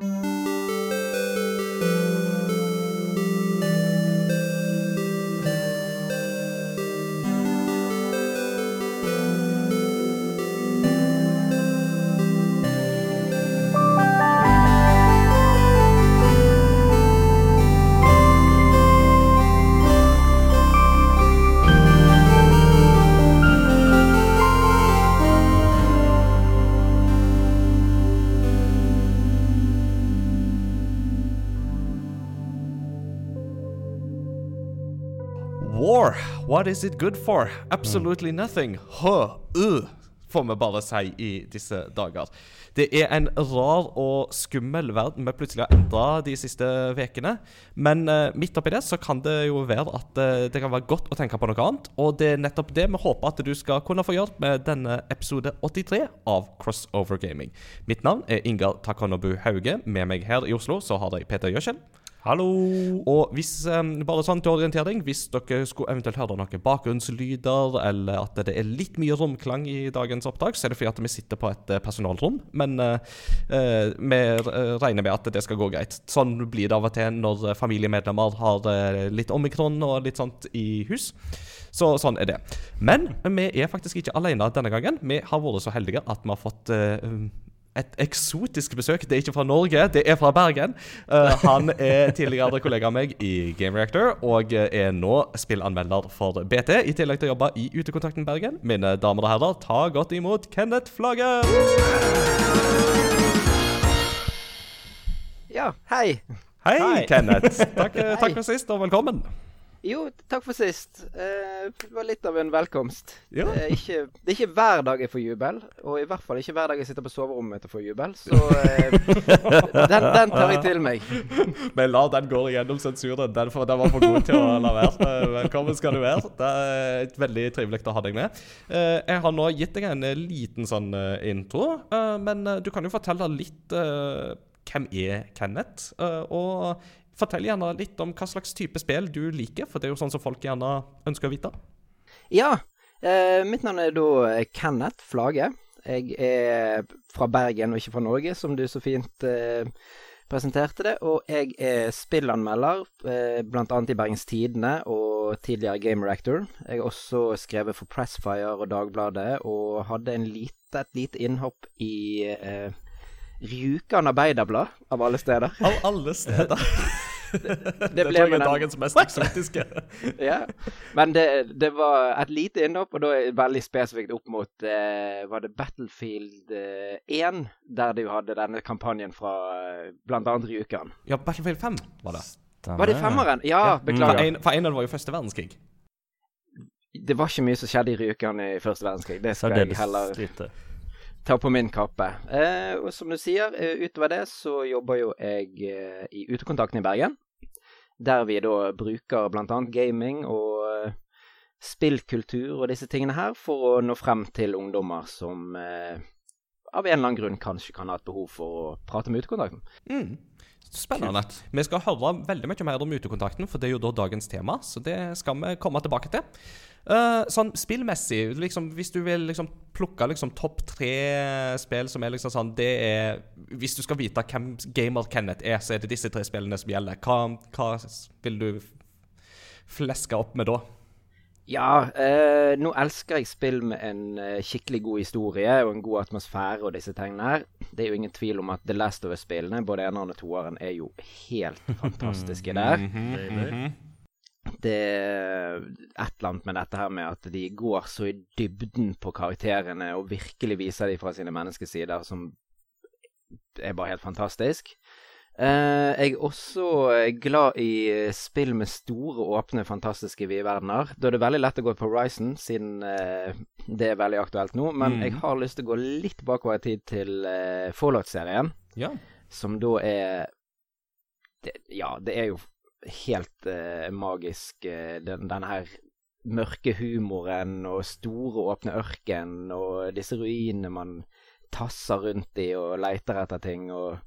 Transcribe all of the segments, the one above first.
War, what is it good for? Absolutely nothing. Uh, får vi bare si i disse dager. Det er en rar og skummel verden vi plutselig har endra de siste ukene. Men uh, midt oppi det så kan det jo være at uh, det kan være godt å tenke på noe annet. Og det er nettopp det vi håper at du skal kunne få gjort med denne episode 83 av Crossover Gaming. Mitt navn er Ingar Takonobu Hauge. Med meg her i Oslo så har jeg Peter Gjøskjell. Hallo! Og hvis, um, bare sånn til orientering, hvis dere skulle eventuelt høre noen bakgrunnslyder, eller at det er litt mye romklang i dagens opptak, så er det fordi at vi sitter på et eh, personalrom. Men uh, uh, vi regner med at det skal gå greit. Sånn blir det av og til når familiemedlemmer har uh, litt omikron og litt sånt i hus. Så sånn er det. Men vi er faktisk ikke alene denne gangen. Vi har vært så heldige at vi har fått et eksotisk besøk. Det er ikke fra Norge, det er fra Bergen. Uh, han er tidligere kollega av meg i Game Reactor og er nå spillanmelder for BT, i tillegg til å jobbe i Utekontakten Bergen. Mine damer og herrer, ta godt imot Kenneth Flagge! Ja, hei. Hei, Hei. Kenneth. Takk, Hei. takk for sist, og velkommen. Jo, takk for sist. Eh, det var litt av en velkomst. Ja. Det, er ikke, det er ikke hver dag jeg får jubel, og i hvert fall ikke hver dag jeg sitter på soverommet mitt og får jubel, så eh, den, den tar jeg til meg. Men la den gå igjennom sensuren. Den, for, den var for god til å la være. Eh, Velkommen skal du være. Det er veldig trivelig å ha deg med. Jeg har nå gitt deg en liten sånn intro, men du kan jo fortelle litt hvem er Kenneth? Og fortell gjerne litt om hva slags type spill du liker, for det er jo sånn som folk gjerne ønsker å vite. Ja, eh, mitt navn er da Kenneth Flage. Jeg er fra Bergen og ikke fra Norge, som du så fint eh, presenterte det. Og jeg er spillanmelder, eh, bl.a. i Bergens Tidende og tidligere Game Reactor. Jeg har også skrevet for Pressfire og Dagbladet, og hadde en lite, et lite innhopp i eh, Rjukan Arbeiderblad, av alle steder. Av alle steder. det, det ble den- dagens mest eksotiske. ja. Men det, det var et lite innhopp, og da det veldig spesifikt opp mot eh, Var det Battlefield eh, 1, der du hadde denne kampanjen fra eh, annet Rjukan? Ja, Battlefield 5 var det. Var det femmeren? Ja, ja. beklager. en, for en av det var jo første verdenskrig. Det var ikke mye som skjedde i Rjukan i første verdenskrig. Det skal jeg heller lite. Ta på min kappe. Eh, og som du sier, eh, utover det så jobber jo jeg eh, i Utekontakten i Bergen. Der vi da bruker bl.a. gaming og eh, spillkultur og disse tingene her for å nå frem til ungdommer som eh, av en eller annen grunn kanskje kan ha et behov for å prate med Utekontakten. Mm. Spennende. Vi skal høre veldig mye mer om utekontakten, for det er jo da dagens tema. Så det skal vi komme tilbake til. Eh, sånn spillmessig, liksom, hvis du vil liksom plukke liksom topp tre spill som er liksom sånn Det er Hvis du skal vite hvem gamer Kenneth er, så er det disse tre spillene som gjelder. Hva, hva vil du fleske opp med da? Ja, eh, nå elsker jeg spill med en eh, skikkelig god historie og en god atmosfære og disse tingene her. Det er jo ingen tvil om at The Last of Us-spillene, både eneren og toeren, er jo helt fantastiske der. Baby. Det er et eller annet med dette her med at de går så i dybden på karakterene og virkelig viser de fra sine menneskesider, som er bare helt fantastisk. Eh, jeg er også glad i spill med store, åpne, fantastiske vide verdener. Da er det veldig lett å gå på Horizon, siden eh, det er veldig aktuelt nå. Men Mm. jeg har lyst til å gå litt bakover i tid til eh, Fallout-serien, Ja. som da er det, Ja, det er jo helt eh, magisk, Den, den, her mørke humoren og store, åpne ørken og disse ruinene man tasser rundt i og leter etter ting. og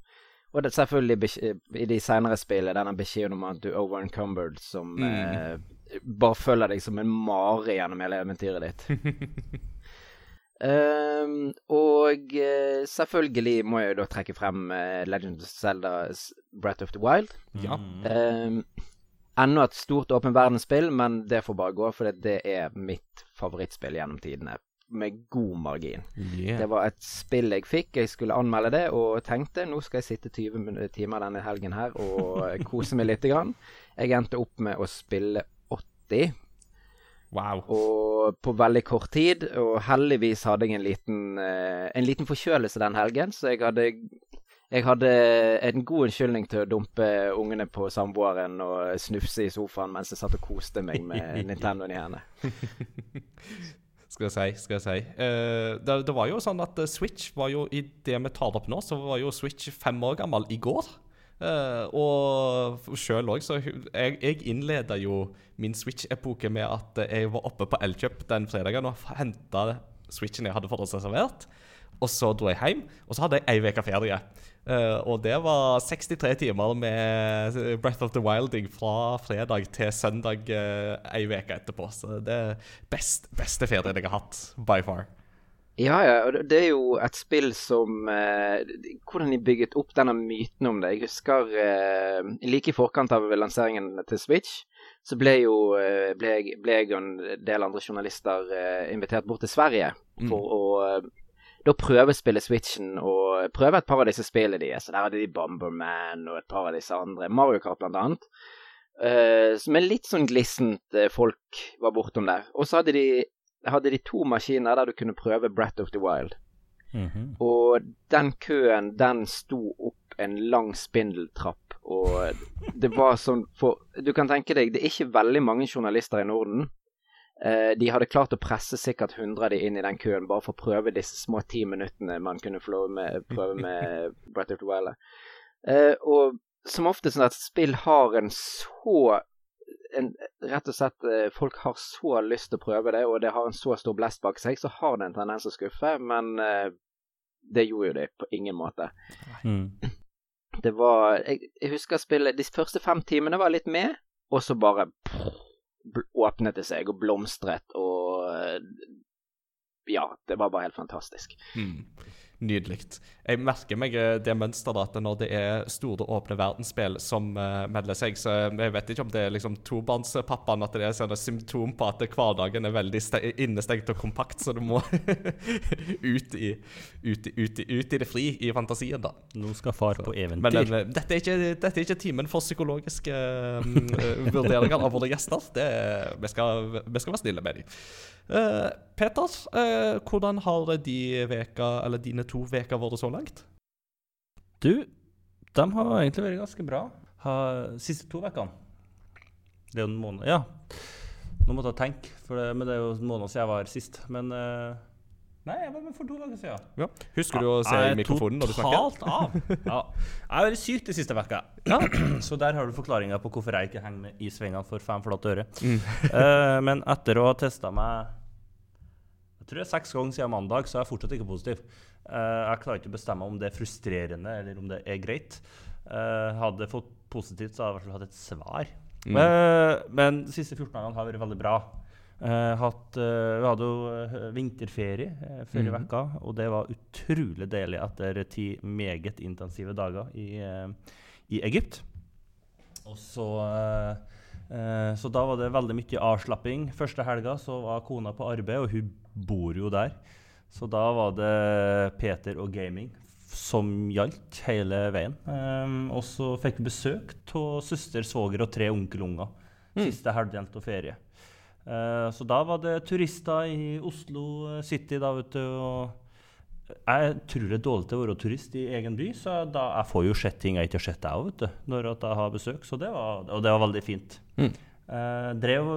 og det selvfølgelig i de senere spillene denne beskjeden om at du er overencumbered, som Mm. eh, bare følger deg som en mare gjennom hele eventyret ditt. Ehm, og uh, selvfølgelig må jeg jo da trekke frem uh, Legend of Zeldas Breath of the Wild. Ja. Mm. Um, enda et stort åpen verdensspill, men det får bare gå, for det er mitt favorittspill gjennom tidene. Med god margin. Yeah. Det var et spill jeg fikk. Jeg skulle anmelde det og tenkte nå skal jeg sitte 20 timer denne helgen her og kose meg lite grann. Jeg endte opp med å spille 80 Wow. og på veldig kort tid. Og heldigvis hadde jeg en liten, eh, en liten forkjølelse den helgen, så jeg hadde, jeg hadde en god unnskyldning til å dumpe ungene på samboeren og snufse i sofaen mens jeg satt og koste meg med Nintendoen i hendene. Skal jeg si, skal jeg si. Uh, det, det var jo sånn at eh, Switch var jo i det vi tar opp nå, så var jo Switch fem år gammel i går. Eh, og sjøl òg, så jeg, jeg innleda jo min Switch-epoke med at eh, jeg var oppe på Elkjøp den fredagen og henta Switchen jeg hadde forhåndsreservert. Og så dro jeg hjem, og så hadde jeg ei uke ferie. Uh, og det var 63 timer med Breath of the Wilding fra fredag til søndag uh, ei uke etterpå. Så det er best, beste ferien jeg har hatt, by far. Ja, ja, og det- er jo et spill som eh, Hvordan de bygget opp denne myten om det. Jeg husker eh, like i forkant av lanseringen til Switch, så ble jo eh, ble jeg, ble jeg og en del andre journalister eh, invitert bort til Sverige for å eh, da prøvespille Switchen og prøve et par av disse spillene deres. Så der hadde de Bomberman og et par av disse andre. Mario Kart blant annet. Uh, som er litt sånn glissent folk var bortom der. Og så hadde de, hadde de to maskiner der du kunne prøve Breath of the Wild. Mhm. Og den køen, den sto opp en lang spindeltrapp, og det var sånn for Du kan tenke deg, det er ikke veldig mange journalister i Norden. Eh, de hadde klart å presse sikkert 100 av de inn i den køen bare for å prøve disse små ti minuttene man kunne med, prøve med Breath of the Wild. Eh, og som ofte sånn at spill har en så en, Rett og slett eh, Folk har så lyst til å prøve det, og det har en så stor blest bak seg, så har det en tendens å skuffe. Men eh, det gjorde jo det på ingen måte. Mm. Det var Jeg, jeg husker spillet De første fem timene var litt med, og så bare pff, åpnet det seg og blomstret og eh, Ja, det var bare helt fantastisk. Mm. Nydelig. Jeg merker meg eh, det mønsteret at når det er store, åpne verdensspill som uh, melder seg, så jeg vet ikke om det er liksom tobarnspappaen at det er sånn et symptom på at hverdagen er veldig ste innestengt og kompakt, så du må ut, i, ut, i, ut, i, ut i det fri i fantasien, da. Nå skal far på Men eventyr. eh, dette, er ikke, dette er ikke timen for psykologiske eh, vurderinger av våre gjester. Det, vi, skal, vi skal være snille med dem. Eh, Peter, eh, hvordan har de veka, eller dine to veker vært så langt? Du, de har egentlig vært ganske bra. Ha, siste to ukene. Det er jo en måned Ja. Nå måtte jeg tenke, det, men det er jo en måned siden jeg var her sist. Men eh, Nei, jeg var med for to dager siden. Ja. Husker du å se i mikrofonen når du snakker? Totalt av. Ja. Jeg har vært syk de siste vekka, så der har du forklaringa på hvorfor jeg ikke henger med i svingene for fem flate øre. Eh, men etter å ha testa meg jeg tror det er seks ganger siden mandag, så er jeg fortsatt ikke positiv. Uh, jeg klarer ikke å bestemme om det er frustrerende eller om det er greit. Uh, hadde jeg fått positivt, så hadde jeg i hvert fall hatt et svar. Mm. Men de siste 14 dagene har vært veldig bra. Eh, hatt, uh, vi hadde jo eh, vinterferie uh, før i mm. uke, og det var utrolig deilig etter ti meget intensive dager i, i Egypt. Og så Så da var det veldig mye avslapping. Første helga så var kona på arbeid, og hun bor jo der. Så da var det Peter og gaming som gjaldt hele veien. Um, og så fikk vi besøk av søster, svoger og tre onkelunger siste helgen av ferie. Eh, så da var det turister i Oslo City, da, vet du. Og jeg tror det er dårlig til å være turist i egen by, så da, jeg får jo sett ting jeg ikke har sett, jeg òg, vet du, når jeg har besøk. Så det var, og det var veldig fint. Mm. Eh, drev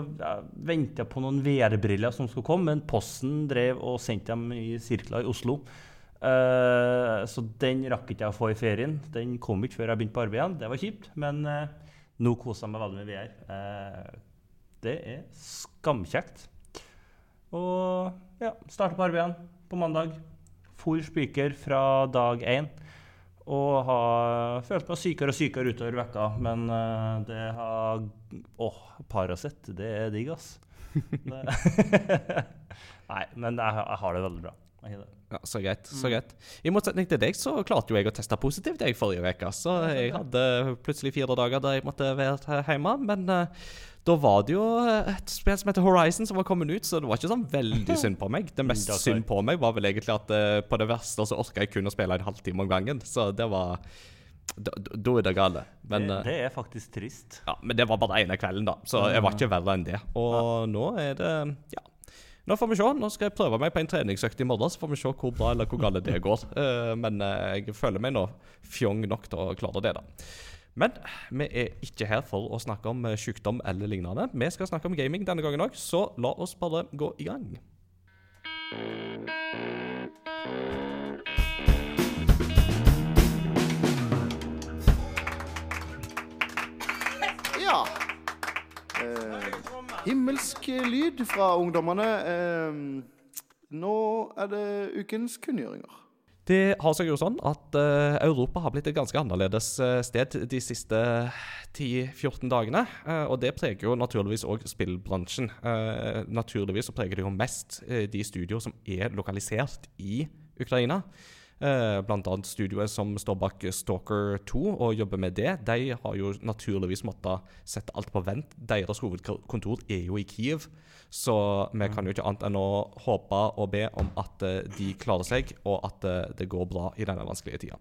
Venta på noen VR-briller som skulle komme, men Posten drev og sendte dem i sirkler i Oslo. Eh, så den rakk ikke jeg å få i ferien. Den kom ikke før jeg begynte på arbeid igjen. Det var kjipt, men eh, nå koser jeg meg veldig med VR. Det er skamkjekt. Og ja, starte på arbeid igjen på mandag. For spiker fra dag én. Og har følt meg sykere og sykere utover vekka, men eh, det har Åh, Paracet, det er digg, ass. Nei, men jeg, jeg har det veldig bra. Ja, Så greit. så greit. I motsetning til deg så klarte jo jeg å teste positivt jeg forrige uke. Så jeg hadde plutselig fire dager der jeg måtte være hjemme. Men eh, da var det jo et spill som heter Horizon som var kommet ut, så det var ikke sånn veldig synd på meg. Det mest synd på meg var vel egentlig at uh, på det verste så orka jeg kun å spille en halvtime om gangen. Så det var Da, da er det gale. Men, det, eh, det er faktisk trist. ja, men det var bare ene kvelden, da. Så jeg var ikke verre enn det. Og nå er det Ja. Nå får vi se. Nå skal jeg prøve meg på en treningsøkt i morgen, så får vi se hvor bra eller hvor galt det går. Uh, men uh, jeg føler meg nå fjong nok til å klare det, da. Men vi er ikke her for å snakke om eh, sykdom eller lignende. Vi skal snakke om gaming denne gangen òg, så la oss bare gå i gang. Ja. Eh, himmelsk lyd fra ungdommene. Eh, nå er det ukens kunngjøringer. Det har seg jo sånn at uh, Europa har blitt et ganske annerledes eh, sted de siste 10-14 dagene. Uh, og det preger jo naturligvis òg spillbransjen. Uh, naturligvis så preger det jo mest de studioer som er lokalisert i Ukraina. Eh, annet studioet som står bak Stalker 2 og jobber med det. De har jo naturligvis måttet sette alt på vent. Deres hovedkontor er jo i Kiev. Så vi kan jo ikke annet enn å håpe og be om at eh, de klarer seg, og at eh, det går bra i denne vanskelige tida.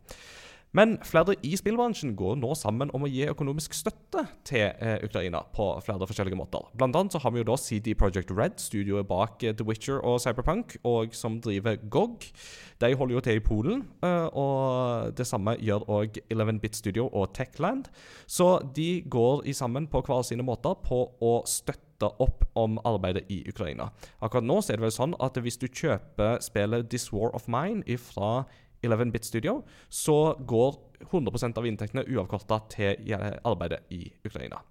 Men flere i spillbransjen går nå sammen om å gi økonomisk støtte til eh, Ukraina på flere forskjellige måter. Blant annet så har vi jo da CD Projekt Red, studioet bak eh, The Witcher og Cyberpunk, og som driver GOG. De holder jo til i Polen, eh, og det samme gjør òg 11-Bit Studio og Techland. Så de går i sammen på hver sine måter på å støtte opp om arbeidet i Ukraina. Akkurat nå så er det vel sånn at hvis du kjøper spillet This War of Mine fra 11-bit Studio, så går 100% av inntektene uavkorta til eh, arbeidet i Ukraina.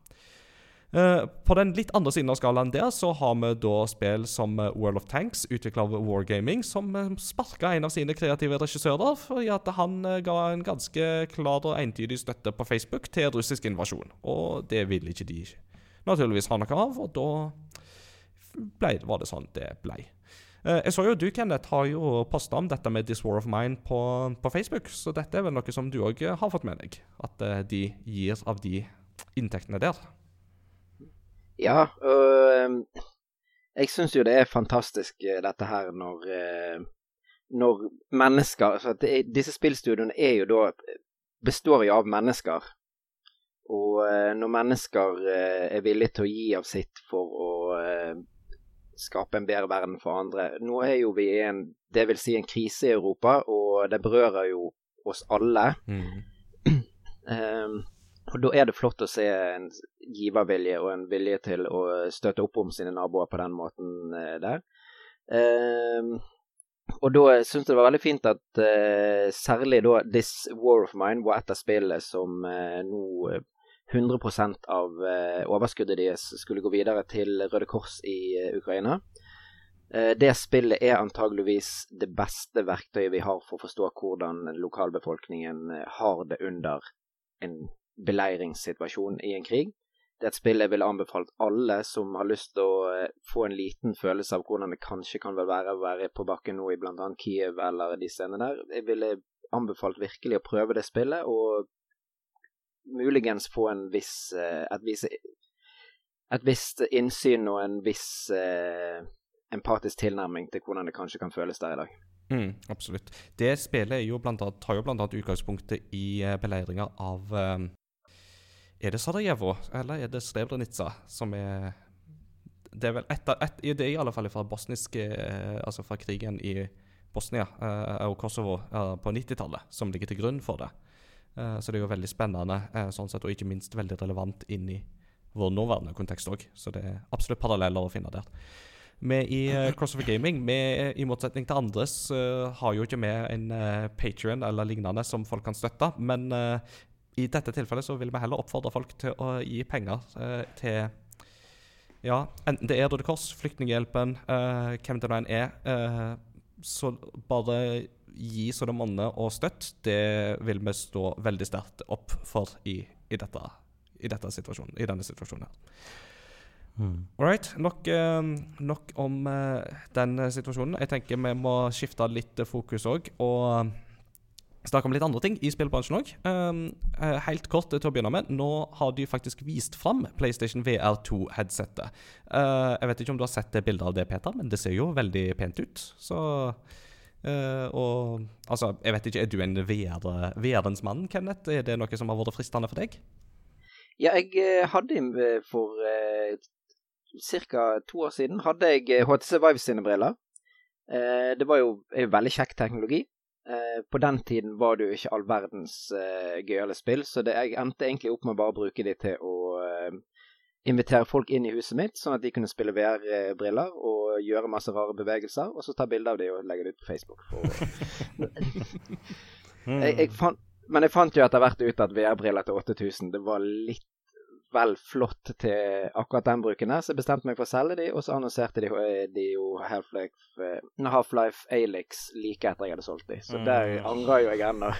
Eh, på den litt andre siden av skalaen der så har vi da spill som eh, World of Tanks, utvikla av Wargaming, som uh, sparka en av sine kreative regissører fordi at han eh, ga en ganske klar og entydig støtte på Facebook til russisk invasjon. Og det ville ikke de naturligvis ha noe av, og da ble, var det sånn det ble. Eh, Jeg så jo du, Kenneth, har jo posta om dette med This War of Mine på, på Facebook, så dette er vel noe som du òg har fått med deg? At eh, de gir av de inntektene der? Ja, og jeg syns jo det er fantastisk eh, dette her når eh, Når mennesker altså det Disse spillstudioene er jo da består jo av mennesker. Og eh, når mennesker eh, er villige til å gi av sitt for å eh, skape en bedre verden for andre Nå er jo vi i en Det vil si en krise i Europa, og det berører jo oss alle. Ehm, og da er det flott å se en givervilje og en vilje til å støtte opp om sine naboer på den måten eh, der. Um, og da syns jeg det var veldig fint at uh, særlig da This War of Mine var et av spillene som uh, nå 100% av eh, overskuddet deres skulle gå videre til Røde Kors i eh, Ukraina. Eh, Det spillet er antageligvis det beste verktøyet vi har for å forstå hvordan lokalbefolkningen har det under en beleiringssituasjon i en krig. Det er et spill jeg ville anbefalt alle som har lyst til å få en liten følelse av hvordan det kanskje kan være å være på bakken nå i bl.a. Kiev eller de scenene der. Jeg ville anbefalt virkelig å prøve det spillet, og muligens få en viss, eh, et, vis, et visst innsyn og en viss eh, empatisk tilnærming til hvordan det kanskje kan føles der i dag. Mm, absolutt. Det spillet jo blant annet, tar jo bl.a. utgangspunktet i uh, beleiringa av eh, Er det Sarajevo, eller er det Srebrenica som er Det er vel et, et, det er i alle fall fra bosniske eh, Altså fra krigen i Bosnia eh, og Kosovo eh, på 90-tallet som ligger til grunn for det. Eh, så det er jo veldig spennende, eh, sånn sett, og ikke minst veldig relevant inn i vår nåværende kontekst òg. Så det er absolutt paralleller å finne der. Vi i uh, Crossover Gaming, vi, i motsetning til andres, eh, har jo ikke med en Patrion eller lignende som folk kan støtte. Men eh, i dette tilfellet så vil vi heller oppfordre folk til å gi penger eh, til ja, enten det er Røde Kors, Flyktninghjelpen, eh, hvem det nå enn er. eh, så bare gi sånne monner og støtt. Det vil vi stå veldig sterkt opp for i, i, dette, i, dette situasjonen, i denne situasjonen her. All right. Nok, eh, nok om eh, den eh, situasjonen. Jeg tenker vi må skifte litt eh, fokus òg, og snakke om litt andre ting i spillbransjen òg. helt kort til å begynne med. Nå har de faktisk vist fram PlayStation VR2-headsetet. jeg vet ikke om du har sett det bildet av det, Peter, men det ser jo veldig pent ut. Så eh, Og altså, jeg vet ikke, er du en VR VR-ens mann, Kenneth? Er det noe som har vært fristende for deg? Ja, jeg eh, hadde eh, for uh, ca. to år siden hadde jeg HTC Vive sine briller. Uh, det var jo er veldig kjekk teknologi. Uh, på den tiden var det jo ikke all verdens gøyale spill, så det, jeg endte egentlig opp med å bare bruke de til å invitere folk inn i huset mitt, sånn at de kunne spille VR-briller og gjøre masse rare bevegelser, og så ta bilde av de og legge det ut på Facebook. Jeg, jeg fant, men jeg fant jo etter hvert ut at VR-briller til 8000 det var litt vel flott til akkurat den bruken her, så jeg bestemte meg for å selge de, og så annonserte de, de jo Half-Life uh, Half Alix like etter jeg hadde solgt de, så mm. der angrer jo jeg ennå.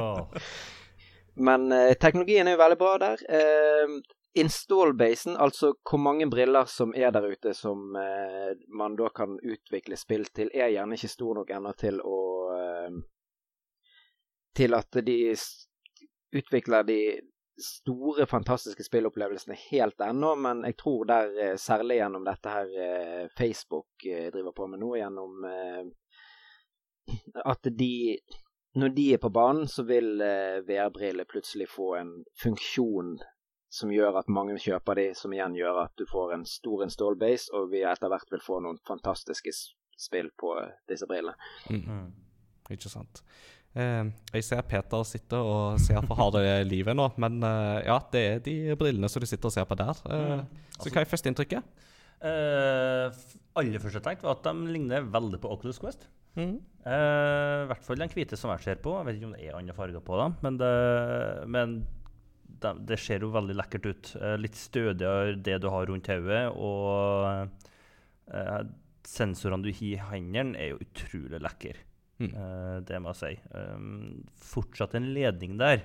oh. Men eh, teknologien er jo veldig bra der. Uh, Install-basen, altså hvor mange briller som er der ute som man da kan utvikle spill til, er gjerne ikke stor nok ennå til å Til at de utvikler de store, fantastiske spillopplevelsene helt ennå, men jeg tror der, eh, særlig gjennom dette her eh, Facebook eh, driver på med nå, gjennom at de Når de er på banen, så vil VR-briller plutselig få en funksjon som gjør at mange kjøper de, som igjen gjør at du får en stor install base, og vi etter hvert vil få noen fantastiske spill på disse brillene. Mm. -hmm. Ikke sant. Eh, jeg ser Peter sitte og ser på harde livet nå, men eh, ja, det er de brillene som du sitter og ser på der. Eh, mm. Så hva er førsteinntrykket? Uh, aller første tenkt var at de ligner veldig på Oculus Quest. Mm. I hvert fall den hvite som jeg ser på. Jeg vet ikke om det er andre farger på dem, men det, men det, det ser jo veldig lekkert ut. litt stødigere det du har rundt hodet, og sensorene du har i hendene, er jo utrolig lekre. Mm. Eh, det må jeg si. Um, fortsatt en ledning der.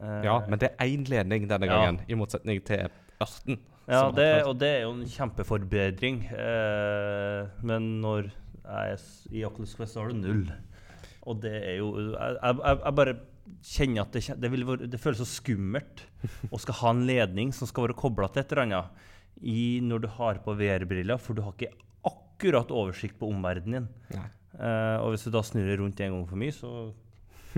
Eh, ja, men det er én ledning denne gangen, ja. i motsetning til ørten. Ja, det, og det er jo en kjempeforbedring. Uh, men når jeg er i Oculus Quest, så har du null. Og det er jo Jeg, jeg, jeg bare kjenner at det, det, være, det, føles så skummelt å skal ha en ledning som skal være kobla til et eller annet i, når du har på VR-briller, for du har ikke akkurat oversikt på omverdenen din. Uh, og hvis du da snur det rundt en gang for mye, så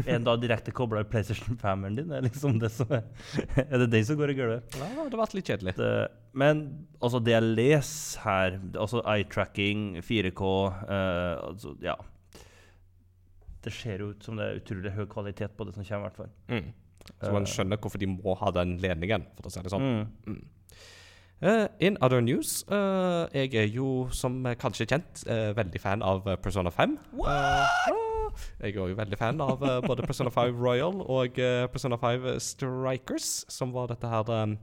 er den da direkte kobla i PlayStation 5-eren din? Er, liksom det som er, er det den som går i gulvet? Ja, det har vært litt kjedelig. Det, men altså, det jeg leser her, altså eye-tracking, 4K uh, altså, Ja. Det ser ut som det er utrolig høy kvalitet på det som kommer, i hvert fall. Mm. Så man eh. skjønner hvorfor de må ha den ledningen, for å si det sånn. Mm. Mm. Uh, in other news uh, Jeg er jo, som kanskje kjent, uh, veldig fan av Persona 5. jeg er jo veldig fan av både Persona 5 Royal og Persona 5 Strikers, som var dette her um,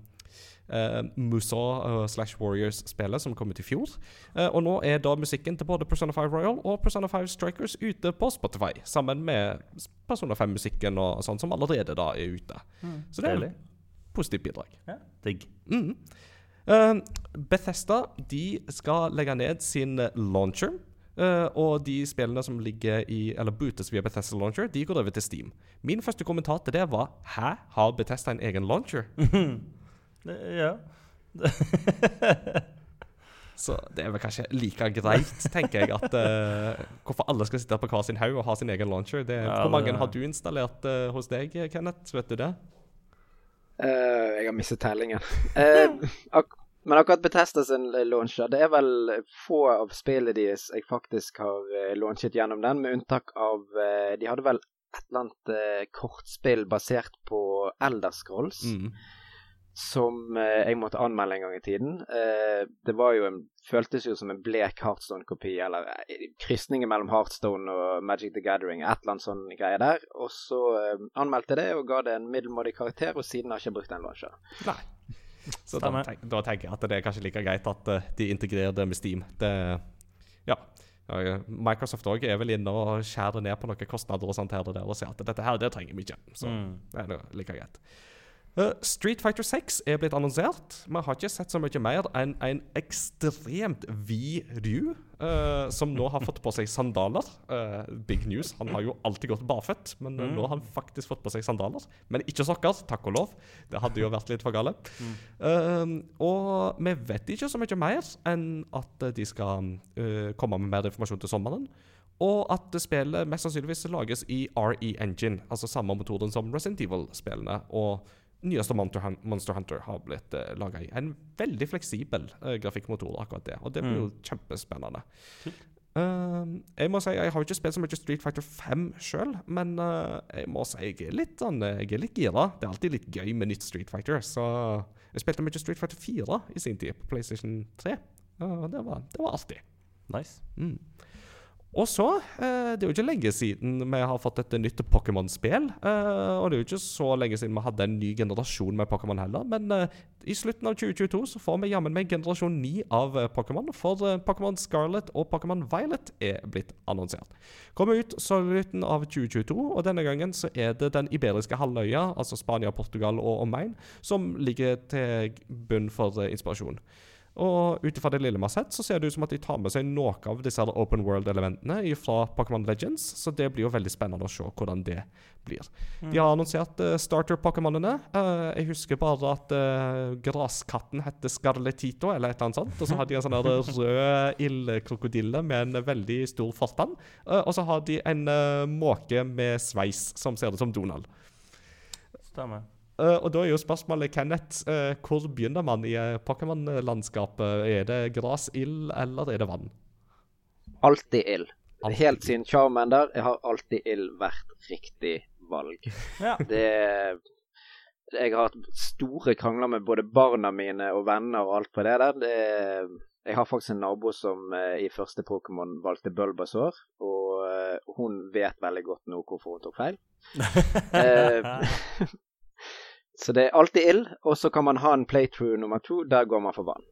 Musa slash Warriors-spillet som kom ut i fjor. og nå er da musikken til både Persona 5 Royal og Persona 5 Strikers ute på Spotify, sammen med Persona 5-musikken og sånn som allerede da er ute. Mm, Så det er et positivt bidrag. Ja, digg. Mm. Uh, Bethesda de skal legge ned sin launcher. Uh, og de spillene som ligger i, eller bootes via Bethesda Launcher, de går over til Steam. Min første kommentar til det var Hæ, har Bethesda en egen launcher? ja. Så det er vel kanskje like greit, tenker jeg, at uh, hvorfor alle skal sitte på hver sin haug og ha sin egen launcher. Det, ja, hvor mange det, har du installert uh, hos deg, Kenneth? Vet du det? Uh, jeg har mistet tellingen. Uh, ak men akkurat Betesta sin launcher, det er vel få av spillene deres jeg faktisk har uh, launchet gjennom den, med unntak av De hadde vel et eller annet kortspill basert på Elderscrolls. Mm som eh, jeg måtte anmelde en gang i tiden. Eh, det var jo en, føltes jo som en blek Heartstone-kopi, eller eh, krysningen mellom Heartstone og Magic the Gathering, et eller annet sånn greie der. Og så eh, anmeldte jeg det og ga det en middelmådig karakter, og siden har jeg ikke brukt den launcher. Nei. Så da, tenk, da, tenker jeg at det er kanskje like greit at de integrerer det med Steam. Det, ja. Microsoft òg er vel inne og skjærer ned på noen kostnader og sånt her og der og sier at dette her, det trenger vi ikke. Så mm. det er like greit. Eh, Street Fighter 6 er blitt annonsert. Vi har ikke sett så mye mer enn en ekstremt vid Ryu, uh, som nå har fått på seg sandaler. Uh, big news. Han har jo alltid gått barføtt, men mm. nå har han faktisk fått på seg sandaler. Men ikke sokker, takk og lov. Det hadde jo vært litt for gale. Eh, og vi vet ikke så mye mer enn at de skal komme med mer informasjon til sommeren. Og at spillet mest sannsynligvis lages i RE Engine, altså samme motoren som Resident Evil-spillene. Og nyeste Monster, Hunter har blitt uh, laga i. En veldig fleksibel uh, grafikkmotor, akkurat det. Og det blir jo kjempespennende. Eh, jeg må si, jeg har ikke spilt så mye Street Fighter 5 sjøl, men uh, jeg må si jeg er litt sånn eh, Jeg er litt gira. Det er alltid litt gøy med nytt Street Fighter. Så jeg spilte mye Street Fighter 4 i sin tid, på PlayStation 3. og det, var, det var artig. Nice. Mm. Og så, eh, det er jo ikke lenge siden vi har fått et nytt Pokémon-spill. Eh, og det er jo ikke så lenge siden vi hadde en ny generasjon med Pokémon heller. Men eh, i slutten av 2022 så får vi jammen meg generasjon 9 av Pokémon. For Pokémon Scarlet og Pokémon Violet er blitt annonsert. Kommer ut slutten av 2022, og denne gangen så er det den iberiske halvøya, altså Spania, Portugal og omegn, som ligger til bunn for inspirasjon. Og ut ifra det lille vi har sett, så ser det ut som at de tar med seg noe av disse her open world-elementene fra Pokémon Legends, så det blir jo veldig spennende å se hvordan det blir. De har annonsert uh, starter-pokémonene. Uh, jeg husker bare at uh, graskatten heter Scarletito, eller et eller annet sånt. Og så har de en sånn rød ildkrokodille med en veldig stor fortann. Og så har de en måke med sveis som ser ut som Donald. Stemmer. Uh, og da er jo spørsmålet, Kenneth, uh, hvor begynner man i uh, Pokémon-landskapet? Er det gras, ild, eller er det vann? Alltid ild. Helt siden Charmander jeg har alltid ild vært riktig valg. Ja. Det Jeg har hatt store krangler med både barna mine og venner og alt på det der. Det, jeg har faktisk en nabo som i første Pokémon valgte Bulbasaur, og hun vet veldig godt nå hvorfor hun tok feil. Eh, så det er alltid ild, og så kan man ha en playthrough nummer to. Der går man for vann.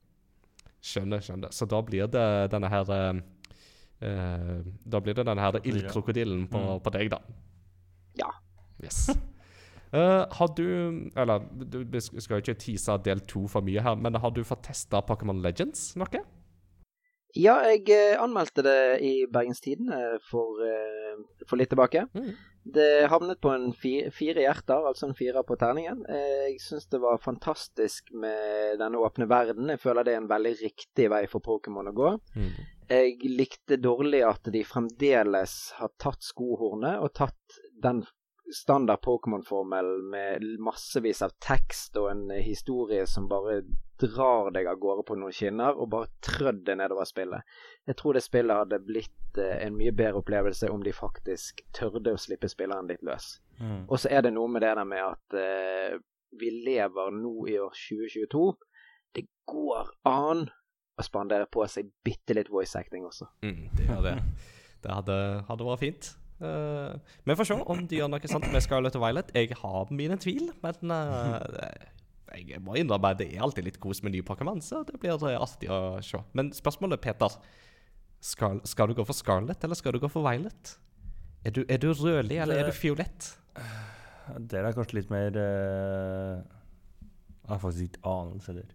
Skjønner, skjønner. Så da blir det denne her uh, Da blir det denne her ildkrokodillen på, Mm. på deg, da. Ja. Yes. Uh, har du Eller du, vi skal jo ikke tease del to for mye her, men har du fått testa Pokémon Legends noe? Ja, jeg anmeldte det i Bergens Tidende for, for litt tilbake. Mm. Det havnet på en fire, fire hjerter, altså en firer på terningen. Eh, Jeg syns det var fantastisk med denne åpne verden. Jeg føler det er en veldig riktig vei for Pokémon å gå. Mm. Jeg likte dårlig at de fremdeles har tatt skohornet og tatt den standard Pokémon-formel med massevis av tekst og en historie som bare drar deg av gårde på noen skinner, og bare trødd det nedover spillet. Jeg tror det spillet hadde blitt eh, en mye bedre opplevelse om de faktisk tørde å slippe spilleren litt løs. Mm. Og så er det noe med det der med at eh, vi lever nå i år 2022. Det går an å spandere på seg bitte litt voice acting også. Mm, det gjør det. Det hadde, hadde vært fint. Uh, vi får se om de gjør noe sant med Scarlett og Violet. Jeg har mine tvil, men uh, jeg må innrømme at det er alltid litt kos med ny Pokémon, så det blir uh, artig å se. Men spørsmålet, Peter. Skal, skal du gå for Scarlett, eller skal du gå for Violet? Er du, er du rødlig, eller er du fiolett? Det er kanskje litt mer uh, Jeg har faktisk ikke anelse heller.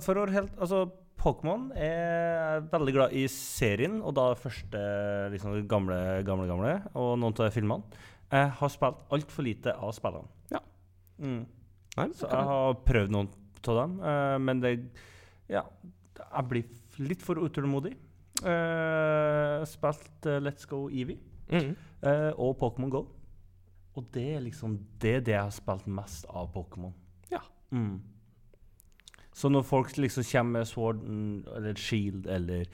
For å helt Altså, Pokémon er veldig glad i serien, og da første liksom, gamle, gamle, gamle, og noen av filmene. Jeg har spilt altfor lite av spillene. Ja. Mm. Nei, Så jeg har prøvd noen av dem, uh, men det Ja, jeg blir litt for utålmodig. Uh, spilt uh, Let's Go Eevee Mm. uh, og Pokémon Go. Og det er liksom det, det jeg har spilt mest av Pokémon. Ja. Mm. Så når folk liksom kommer med Sword eller Shield eller,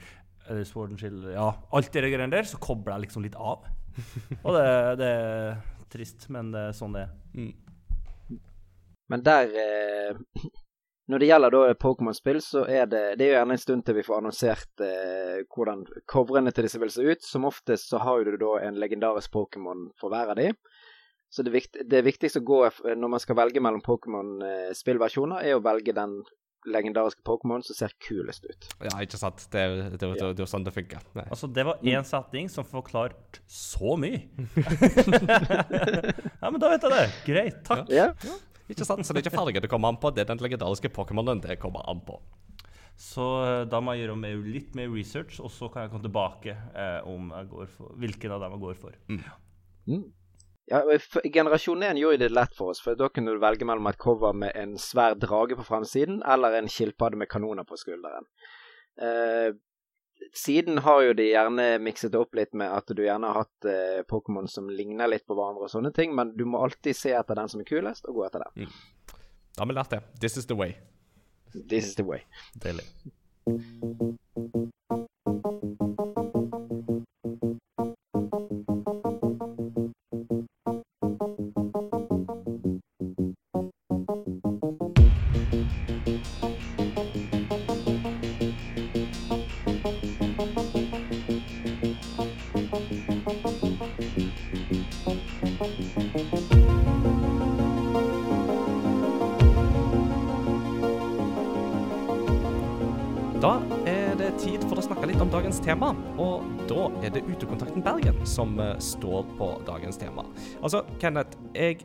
eller Sword and Shield Ja, alt det greiene der, så kobler jeg liksom litt av. Og det, det er trist, men det er sånn det er. Mm. Men der eh, Når det gjelder da Pokémon-spill, så er det Det er jo gjerne en stund til vi får annonsert eh, hvordan coverene til disse vil se ut. Som oftest så har du da en legendarisk Pokémon for hver av de. Så det, viktig, det viktigste å gå når man skal velge mellom Pokémon-spillversjoner, er å velge den legendariske Pokémon som ser kulest ut. Ja, ikke sant. Det er det, det, det, det er jo sånn det funker. Nei. Altså, det var én setning som forklarte så mye. ja, men da vet jeg det. Greit. Takk. Ja. Ikke sant? Så det er ikke fargen det kommer an på, det er den legendariske Pokémonen det kommer an på. Så eh, da må jeg gjøre meg litt mer research, og så kan jeg komme tilbake eh, om jeg går for, hvilken av dem jeg går for. Mm. Ja, Generasjon 1 gjorde det lett for oss, for da kunne du velge mellom et cover med en svær drage på fremsiden, eller en skilpadde med kanoner på skulderen. Eh, siden har jo de gjerne mikset opp litt med at du gjerne har hatt eh, Pokémon som ligner litt på hverandre og sånne ting, men du må alltid se etter den som er kulest, og gå etter den. Da har vi lært det. This is the way. This is the way. Deilig. Dagens tema, og da er det Utekontakten Bergen som eh, står på dagens tema. Altså, Kenneth, jeg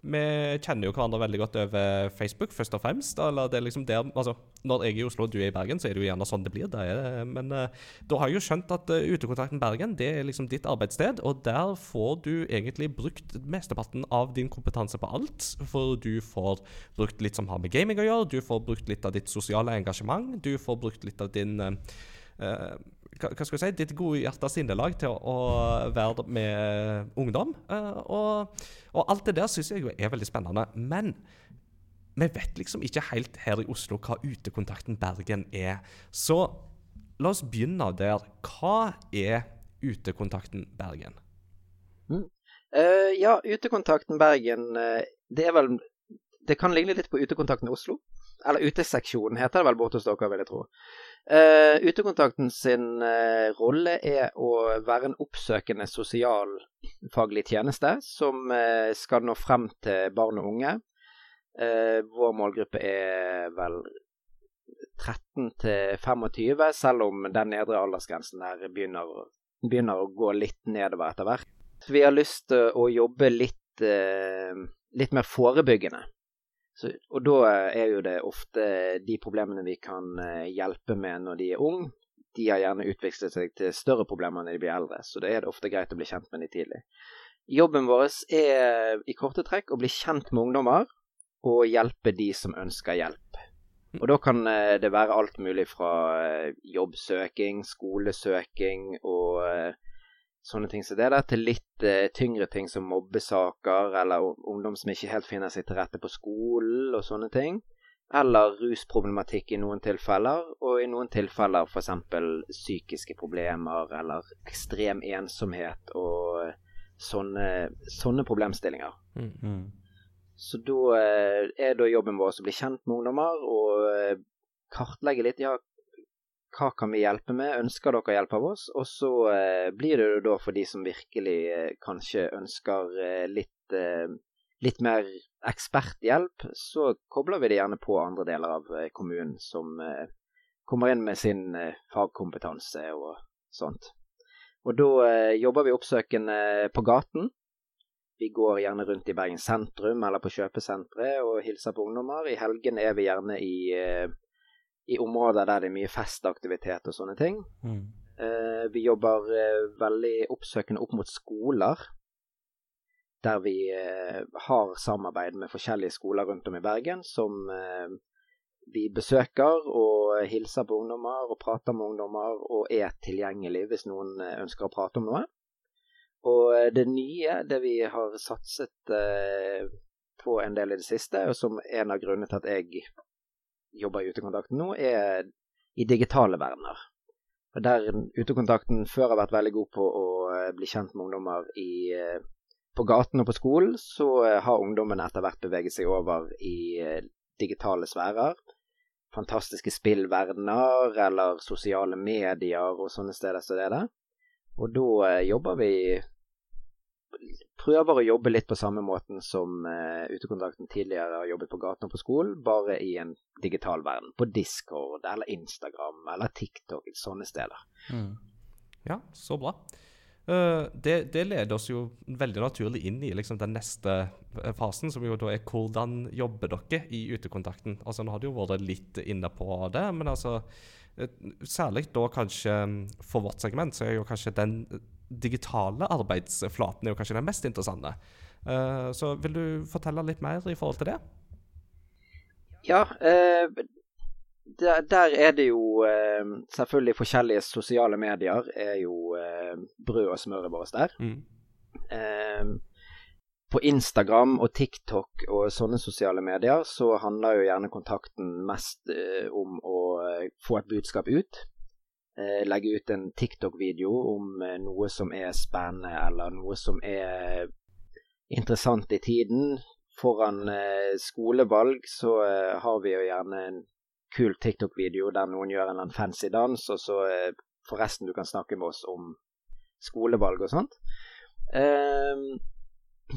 vi kjenner jo hverandre veldig godt over Facebook, først og fremst. Eller det er liksom der, altså, Når jeg er i Oslo og du er i Bergen, så er det jo gjerne sånn det blir. Det er, men eh, da har jeg jo skjønt at eh, Utekontakten Bergen det er liksom ditt arbeidssted, og der får du egentlig brukt mesteparten av din kompetanse på alt. For du får brukt litt som har med gaming å gjøre, du får brukt litt av ditt sosiale engasjement, du får brukt litt av din eh, hva skal jeg si, ditt gode hjertes sinnelag til å, være med ungdom. eh, og, og alt det der syns jeg jo er veldig spennende. Men vi vet liksom ikke helt her i Oslo hva Utekontakten Bergen er. Så la oss begynne der. Hva er Utekontakten Bergen? Eh, ja, Utekontakten Bergen, eh, det er vel Det kan ligne litt på Utekontakten Oslo. Eller Uteseksjonen heter det vel borte hos dere, vil jeg tro. Uh, utekontakten sin uh, rolle er å være en oppsøkende sosialfaglig tjeneste som uh, skal nå frem til barn og unge. Vår målgruppe er vel 13 til 25, selv om den nedre aldersgrensen der begynner, begynner å gå litt nedover etter hvert. Vi har lyst til å jobbe litt, litt mer forebyggende. Så, og da er jo det ofte de problemene vi kan eh, hjelpe med når de er unge. De har gjerne utviklet seg til større problemer når de blir eldre, så da er det ofte greit å bli kjent med de tidlig. Jobben vår er i korte trekk å bli kjent med ungdommer og hjelpe de som ønsker hjelp. Og da kan eh, det være alt mulig fra eh, jobbsøking, skolesøking og eh, sånne ting som det der, til litt eh, tyngre ting som mobbesaker, eller ungdom som ikke helt finner seg til rette på skolen og sånne ting. Eller rusproblematikk i noen tilfeller, og i noen tilfeller f.eks. psykiske problemer eller ekstrem ensomhet og eh, sånne, sånne problemstillinger. Mm. Så da eh, er da jobben vår å bli kjent med ungdommer og eh, kartlegge litt. Ja, hva kan vi hjelpe med? Ønsker dere hjelp av oss? Og så eh, blir det jo da for de som virkelig eh, kanskje ønsker eh, litt, litt mer eksperthjelp, så kobler vi det gjerne på andre deler av kommunen som kommer inn med sin fagkompetanse og sånt. Og da jobber vi oppsøkende på gaten. Vi går gjerne rundt i Bergen sentrum eller på kjøpesentre og hilser på ungdommer. I helgene er vi gjerne i, i områder der det er mye festaktivitet og sånne ting. Mm. Eh, vi jobber eh, veldig oppsøkende opp mot skoler. Der vi eh, har samarbeid med forskjellige skoler rundt om i Bergen som vi besøker og hilser på ungdommer og prater med ungdommer og er tilgjengelig hvis noen ønsker å prate om noe. Og det nye, det vi har satset på en del i det siste, og som en av grunnene til at jeg jobber i Utekontakten nå, er i digitale verdener. Og Der Utekontakten før har vært veldig god på å eh, bli kjent med ungdommer i, eh, på gaten og på skolen, så eh, har ungdommene etter hvert beveget seg over i digitale sfærer. Fantastiske spillverdener eller sosiale medier og sånne steder som det er. Og da jobber vi prøver å jobbe litt på samme måten som uh, utekontrakten tidligere har jobbet på gaten og på skolen, bare i en digital verden. På Discord eller Instagram eller TikTok, sånne steder. Mm. Ja, så bra. Uh, det, det, leder oss jo veldig naturlig inn i liksom, den neste fasen, som jo da er hvordan jobber dere i utekontakten? Altså, Nå har du jo vært litt inne på det, men altså Særlig da kanskje for vårt segment, så er jo kanskje den digitale arbeidsflaten er jo kanskje den mest interessante. Uh, så vil du fortelle litt mer i forhold til det? Ja, uh, der, er det jo uh, selvfølgelig forskjellige sosiale medier er jo brød og smøret vårt der. Mm. på Instagram og TikTok og sånne sosiale medier så handler jo gjerne kontakten mest om å få et budskap ut eh, legge ut en TikTok-video om eh, noe som er spennende, eller noe som er interessant i tiden. Foran eh, skolevalg så eh, har vi jo gjerne en kul TikTok-video der noen gjør en fancy dans, og så eh, forresten du kan snakke med oss om skolevalg og sånt. Ehm,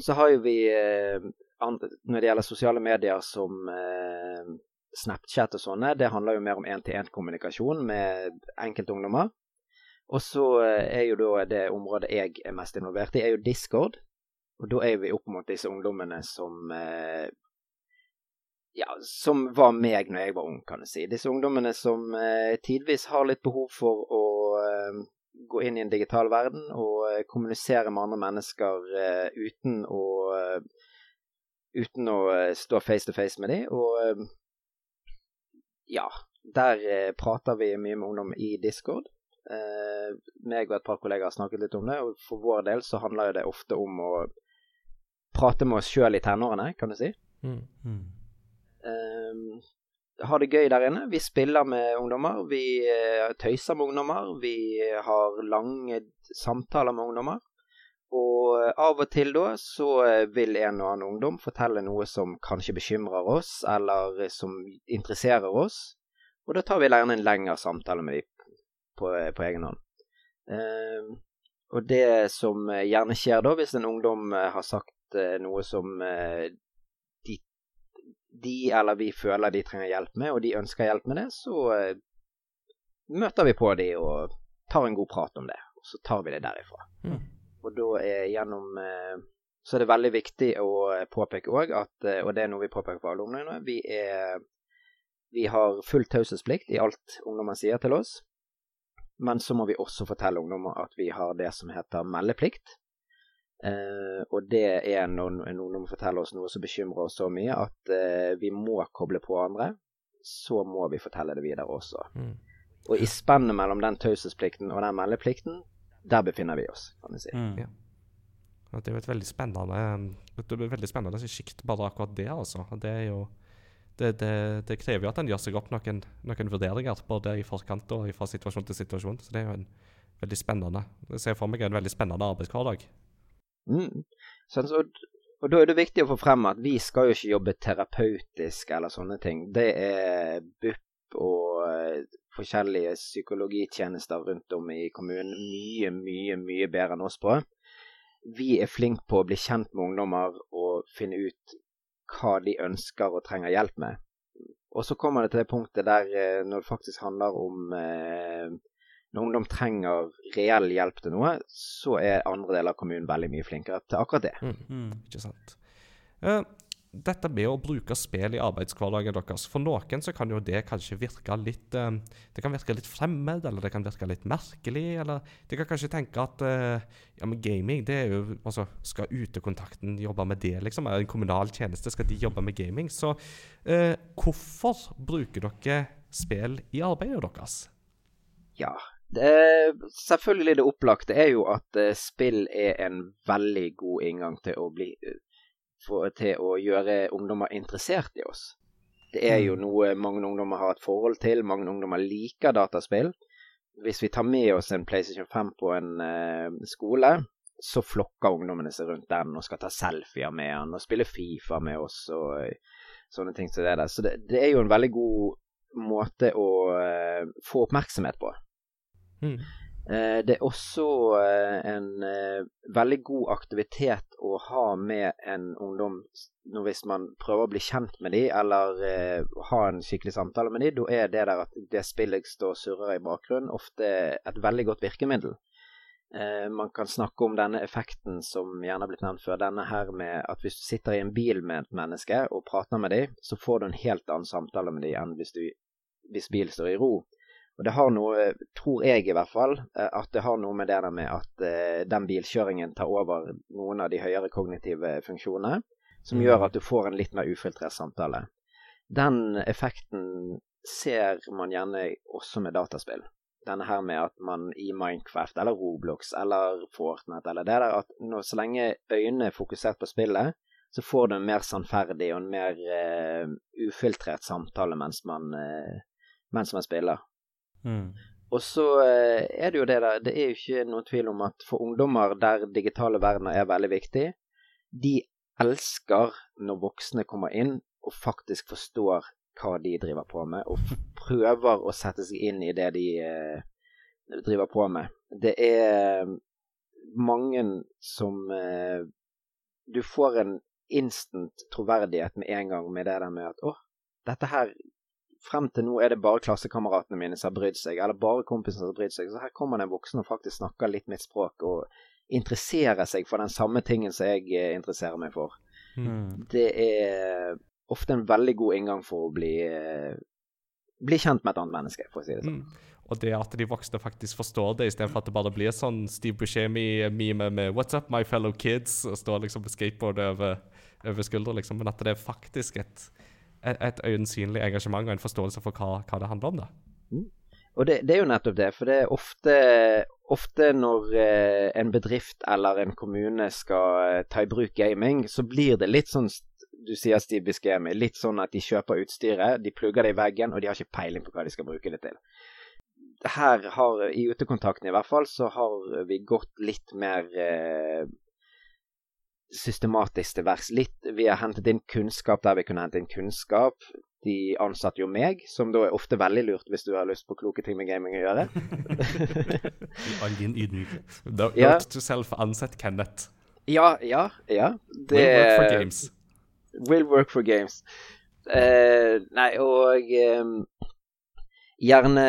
så har jo vi eh, Når det gjelder sosiale medier som Snapchat og sånne, det handler jo mer om én-til-én-kommunikasjon med enkeltungdommer. Og så eh, er jo da det området jeg er mest involvert i, er jo Discord. Og da er vi opp mot disse ungdommene som eh, Ja, som var meg når jeg var ung, kan du si. Disse ungdommene som eh, tidvis har litt behov for å gå inn i en digital verden og kommunisere med andre mennesker uten å uten å stå face to face med dem. Og ja, der eh, prater vi mye med ungdom i Discord. Eh, meg og et par kollegaer har snakket litt om det, og for vår del så handler det ofte om å prate med oss sjøl i tenårene, kan du si. Mm. Mm. Eh, ha det gøy der inne. Vi spiller med ungdommer, vi eh, tøyser med ungdommer, vi har lange samtaler med ungdommer. Og eh, av og til da så eh, vil en og annen ungdom fortelle noe som kanskje bekymrer oss, eller som interesserer oss. Og da tar vi gjerne en lengre samtale med dem på, eh, på egen hånd. Eh, og det som gjerne skjer da, hvis en ungdom har sagt eh, noe som eh, de, de, eller vi føler de trenger hjelp med, og de ønsker hjelp med det, så møter vi på dem og tar en god prat om det. Og så tar vi det derifra. Mm. Og da er gjennom eh, Så er det veldig viktig å eh, påpeke òg at, eh, og det er noe vi påpeker for alle ungdommene, vi, er, vi har full taushetsplikt i alt ungdommen sier til oss. Men så må vi også fortelle ungdommer at vi har det som heter meldeplikt. Eh, og det er når en ungdom forteller oss noe som bekymrer oss så mye at eh, vi må koble på andre, så må vi fortelle det videre også. Mm. Og i spennet mellom den taushetsplikten og den meldeplikten, der befinner vi oss, kan vi si. Mm. Ja. Det er jo et veldig spennende et veldig spennende sjikt, bare akkurat det, altså. Det er jo det, det, det, krever jo at en gjør seg opp noen, noen, vurderinger, både i forkant og fra situasjon til situasjon. Så det er jo en veldig spennende Jeg ser for meg en veldig spennende arbeidshverdag. Mm. Sånn, så, og da er det viktig å få frem at vi skal jo ikke jobbe terapeutisk eller sånne ting. Det er BUP og forskjellige psykologitjenester rundt om i kommunen mye, mye, mye bedre enn oss på. Vi er flinke på å bli kjent med ungdommer og finne ut hva de ønsker og trenger hjelp med. Og så kommer det til det punktet der eh, når det faktisk handler om eh, Når ungdom trenger reell hjelp til noe, så er andre deler av kommunen veldig mye flinkere til akkurat det. Mm, mm, ikke sant. Uh, dette med å bruke spill i arbeidshverdagen deres. For noen så kan jo det kanskje virke litt uh, Det kan virke litt fremmed, eller det kan virke litt merkelig. Eller de kan kanskje tenke at uh, ja, men gaming, det er jo altså, Skal utekontakten jobbe med det, liksom? Er en kommunal tjeneste? Skal de jobbe med gaming? Så eh, hvorfor bruker dere spill i arbeidet deres? Ja, det, selvfølgelig det opplagte er jo at spill er en veldig god inngang til å bli for, til å gjøre ungdommer interessert i oss. Det er jo mm. noe mange ungdommer har et forhold til. Mange ungdommer liker dataspill. Hvis vi tar med oss en PlayStation 5 på en uh, skole, så flokker ungdommene seg rundt den og skal ta selfier med den og spille Fifa med oss og uh, sånne ting som det der. Så det, det, er jo en veldig god måte å uh, få oppmerksomhet på. Mm. Eh, det er også eh, en eh, veldig god aktivitet å ha med en ungdom hvis man prøver å bli kjent med dem, eller ha en skikkelig samtale med dem. Da er det der at det spillet står og surrer i bakgrunnen, ofte et veldig godt virkemiddel. man kan snakke om denne effekten som gjerne har blitt nevnt før. Denne her med at hvis du sitter i en bil med et menneske og prater med dem, så får du en helt annen samtale med dem enn hvis, hvis bilen står i ro. Og det har noe, tror jeg i hvert fall, eh, at det har noe med det der med at uh, den bilkjøringen tar over noen av de høyere kognitive funksjonene, som mm. gjør at du får en litt mer ufiltrert samtale. Den effekten ser man gjerne også med dataspill. Denne her med at man i Minecraft eller Roblox eller Fortnite eller det der at når, så lenge øynene er fokusert på spillet, så får du en mer sannferdig og en mer uh, ufiltrert samtale mens man, uh, mens man spiller. Mm. Og så eh, er det jo det der Det er jo ikke noen tvil om at for ungdommer der digitale verdener er veldig viktig, de elsker når voksne kommer inn og faktisk forstår hva de driver på med, og prøver å sette seg inn i det de eh, driver på med. Det er mange som eh, Du får en instant troverdighet med en gang med det der med at å, dette her frem til nå er det bare klassekameratene mine som har brydd seg, eller bare kompisene som har brydd seg. Så her kommer det en voksen og faktisk snakker litt mitt språk, og interesserer seg for den samme tingen som jeg eh, interesserer meg for. Mm. Det er ofte en veldig god inngang for å bli, eh, bli kjent med et annet menneske, for å si det sånn. Mm. Og det at de voksne faktisk forstår det, istedenfor at det bare blir sånn Steve Buscemi-meme med 'What's up, my fellow kids?' og står liksom på skateboard over, over skuldra, liksom. Men at det er faktisk et et øyensynlig engasjement og en forståelse for hva, hva det handler om. da. Mm. Og det, det, er jo nettopp det, for det er ofte, ofte når eh, en bedrift eller en kommune skal eh, ta i bruk gaming, så blir det litt sånn du sier Steve Biskemi, litt sånn at de kjøper utstyret, de plugger det i veggen, og de har ikke peiling på hva de skal bruke det til. Her har, i utekontakten i hvert fall, så har vi gått litt mer eh, systematisk til verks. Litt Vi har hentet inn kunnskap der vi kunne hente inn kunnskap. De ansatte jo meg, som da er ofte veldig lurt hvis du har lyst på kloke ting med gaming å gjøre. I all din ydmykhet. Don't, ja. to self, ansett Kenneth. Ja, ja, ja. Det, will work for games. Will work for games. Uh, nei, og um, gjerne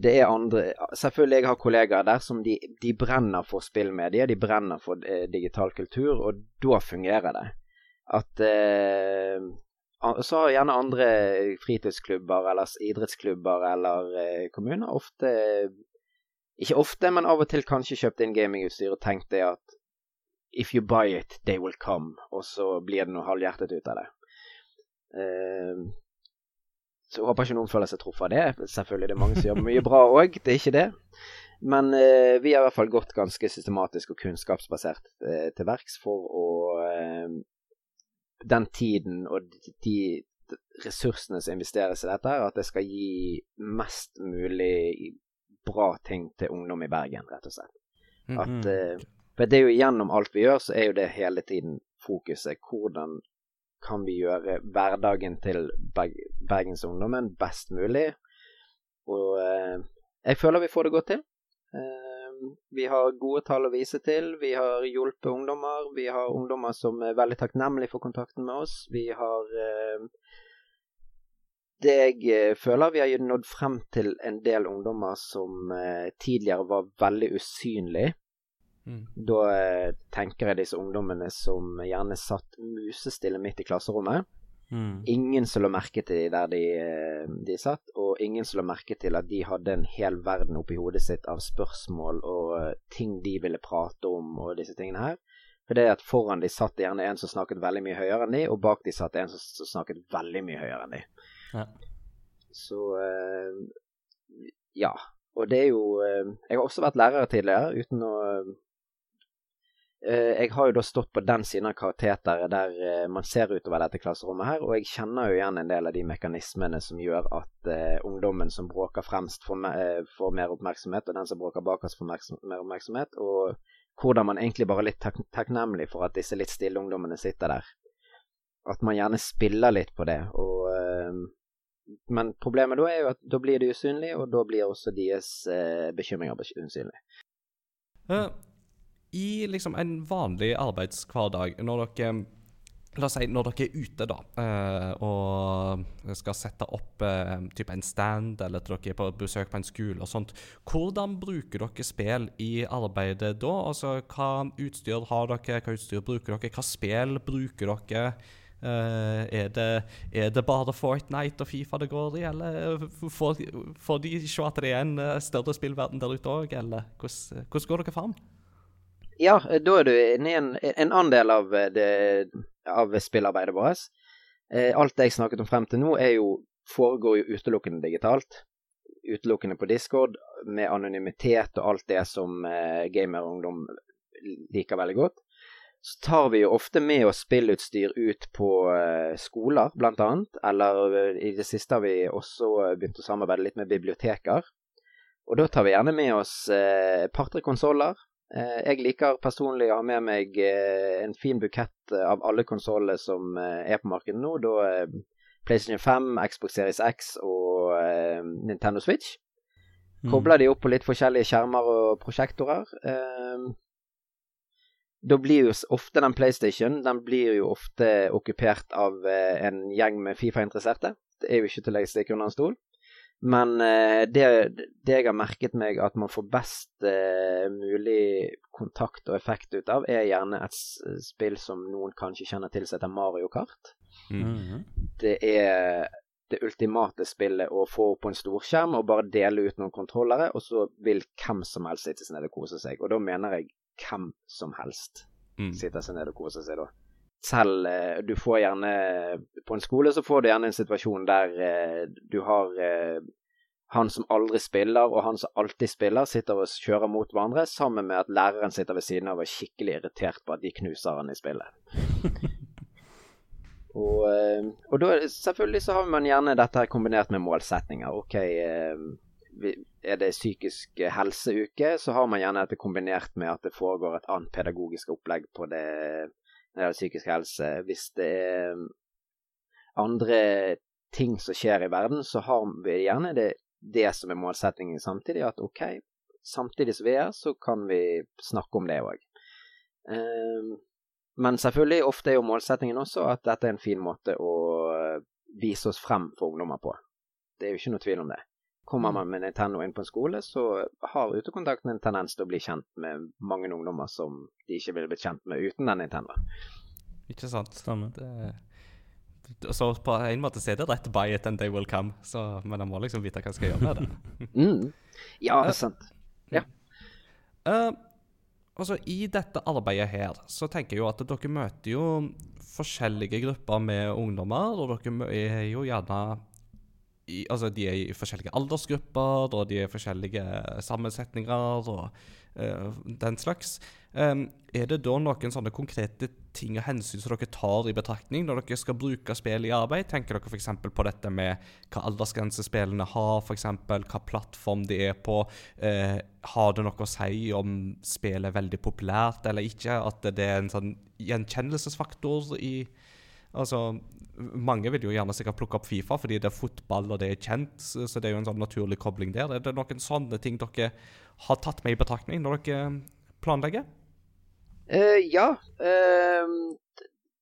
det er andre Selvfølgelig jeg har kollegaer der som de, de brenner for spillmedier, de brenner for eh, digital kultur, og da fungerer det. At eh, Så har gjerne andre fritidsklubber eller idrettsklubber eller eh, kommuner ofte Ikke ofte, men av og til kanskje kjøpt inn gamingutstyr og tenkt det at If you buy it, they will come. Og så blir det noe halvhjertet ut av det. Uh, så jeg håper ikke noen føler seg truffet av det. Selvfølgelig det er mange som gjør mye bra òg, det er ikke det. Men eh, vi har i hvert fall gått ganske systematisk og kunnskapsbasert eh, til verks for å eh, Den tiden og de ressursene som investeres i dette, at det skal gi mest mulig bra ting til ungdom i Bergen, rett og slett. At, mm -hmm. for det er jo gjennom alt vi gjør, så er jo det hele tiden fokuset. Hvordan kan vi gjøre hverdagen til bergensungdommen best mulig. Og eh, jeg føler vi får det godt til. Eh, vi har gode tall å vise til. Vi har hjulpet ungdommer. Vi har ungdommer som er veldig takknemlige for kontakten med oss. Vi har eh, det jeg føler vi har nådd frem til en del ungdommer som tidligere var veldig usynlige Mm. Da eh, tenker jeg disse ungdommene som gjerne satt musestille midt i klasserommet. Mm. Ingen som la merke til der de, eh, de, satt, og ingen som la merke til at de hadde en hel verden oppi hodet sitt av spørsmål og uh, ting de ville prate om og disse tingene her. For det at Foran de satt gjerne en som snakket veldig mye høyere enn de, og bak de satt en som, snakket veldig mye høyere enn de. Ja. Så ja. Og det er jo Jeg har også vært lærer tidligere, uten å Eh, jeg har jo da stått på den siden av kateteret der eh, man ser utover dette klasserommet her, og jeg kjenner jo igjen en del av de mekanismene som gjør at uh, ungdommen som bråker fremst, får, me får, mer oppmerksomhet, og den som bråker bakerst, får mer oppmerksomhet. Og hvordan man egentlig bare er litt tak takknemlig for at disse litt stille ungdommene sitter der. At man gjerne spiller litt på det, og uh, men problemet da er jo at da blir det usynlig, og da blir også deres uh, bekymringer usynlige. Uh, I liksom en vanlig arbeidshverdag, når dere La oss si når dere er ute da, uh, og skal sette opp uh, type en stand, eller at dere er på besøk på en skole og sånt. Hvordan bruker dere spill i arbeidet da? Altså, Hva utstyr har dere, hva utstyr bruker dere, hva spill bruker dere? Uh, er, det, er, det, bare Fortnite og Fifa det går i, eller får, får de se at det er en større spillverden der ute òg, eller hvordan, hvordan går dere fram? Ja, da er du inne i en, en annen del av, det, av spillarbeidet vårt. Eh, alt det jeg snakket om frem til nå, jo, foregår jo utelukkende digitalt. Utelukkende på Discord, med anonymitet og alt det som eh, gamerungdom liker veldig godt. Så tar vi jo ofte med oss spillutstyr ut på eh, skoler, blant annet. Eller eh, i det siste har vi også begynt å samarbeide litt med biblioteker. Og da tar vi gjerne med oss eh, par-tre konsoller Eh, jeg liker personlig å ha med meg eh, en fin bukett eh, av alle konsoller som er på markedet nå. Da PlayStation 5, Xbox Series X og Nintendo Switch. Mm. Kobler de opp på litt forskjellige skjermer og prosjektorer. Da blir jo ofte den PlayStation den blir jo ofte okkupert av en gjeng med Fifa-interesserte. Det er jo ikke til å legge stikk under en stol. Men eh, det, det, jeg har merket meg at man får best eh, mulig kontakt og effekt ut av, er gjerne et spill som noen kanskje kjenner til som heter Mario Kart. Mm -hmm. Det er det ultimate spillet å få opp på en storskjerm og bare dele ut noen kontrollere, og så vil hvem som helst sitte seg ned og kose seg. Og da mener jeg hvem som helst mm. sitter seg ned og koser seg da selv eh, Du får gjerne På en skole så får du gjerne en situasjon der eh, du har eh, han som aldri spiller, og han som alltid spiller, sitter og kjører mot hverandre, sammen med at læreren sitter ved siden av og er skikkelig irritert på at de knuser han i spillet. og, og da, selvfølgelig så har man gjerne dette her kombinert med målsetninger. OK, er det psykisk helseuke, så har man gjerne dette kombinert med at det foregår et annet pedagogisk opplegg på det gjelder psykisk helse. Hvis det er um, andre ting som skjer i verden, så har vi gjerne det, det som er målsettingen samtidig. At OK, samtidig som vi er, så kan vi snakke om det òg. Um, men selvfølgelig, ofte er jo målsettingen også at dette er en fin måte å vise oss frem for ungdommer på. Det er jo ikke noe tvil om det. Kommer mm. man med Nintendo inn på en skole, så har utekontakten en tendens til å bli kjent med mange ungdommer som de ikke ville blitt kjent med uten den Nintendo. Ikke sant. Stemmer. Det, så på en måte så er det rett by it and they will come, så, men jeg må liksom vite hva jeg skal gjøre med det. mm. Ja, det er sant. Ja. Uh, altså, I dette arbeidet her så tenker jeg jo at dere møter jo forskjellige grupper med ungdommer, og dere er jo gjerne i, altså de er i forskjellige aldersgrupper, og de er i forskjellige sammensetninger og uh, den slags. Um, er det da noen sånne konkrete ting og hensyn som dere tar i betraktning når dere skal bruke spill i arbeid? Tenker dere f.eks. på dette med hva aldersgrense spillene har, f.eks. hva plattform de er på? Uh, har det noe å si om spillet er veldig populært eller ikke? At det er en sånn gjenkjennelsesfaktor i Altså, mange vil jo gjerne sikkert plukke opp Fifa fordi det er fotball og det er kjent, så det er jo en sånn naturlig kobling der. Er det noen sånne ting dere har tatt med i betraktning når dere planlegger? Uh, ja. Uh,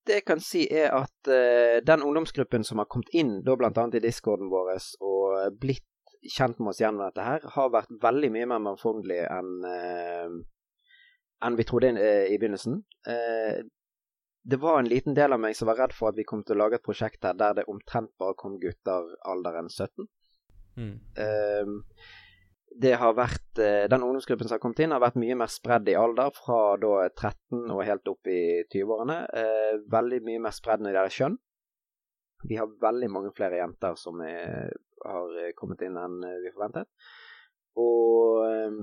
det jeg kan si, er at uh, den ungdomsgruppen som har kommet inn da bl.a. i discorden vår og blitt kjent med oss gjennom dette her, har vært veldig mye mer mangfoldig enn enn vi trodde i begynnelsen det var en liten del av meg som var redd for at vi kom til å lage et prosjekt her der det omtrent bare kom gutter alderen 17. Mm. Uh, det har vært uh, Den ungdomsgruppen som har kommet inn, har vært mye mer spredd i alder, fra da 13 og helt opp i 20-årene. Uh, eh, veldig mye mer spredd når det gjelder kjønn. Vi har veldig mange flere jenter som er, har kommet inn enn vi forventet. Og ehm,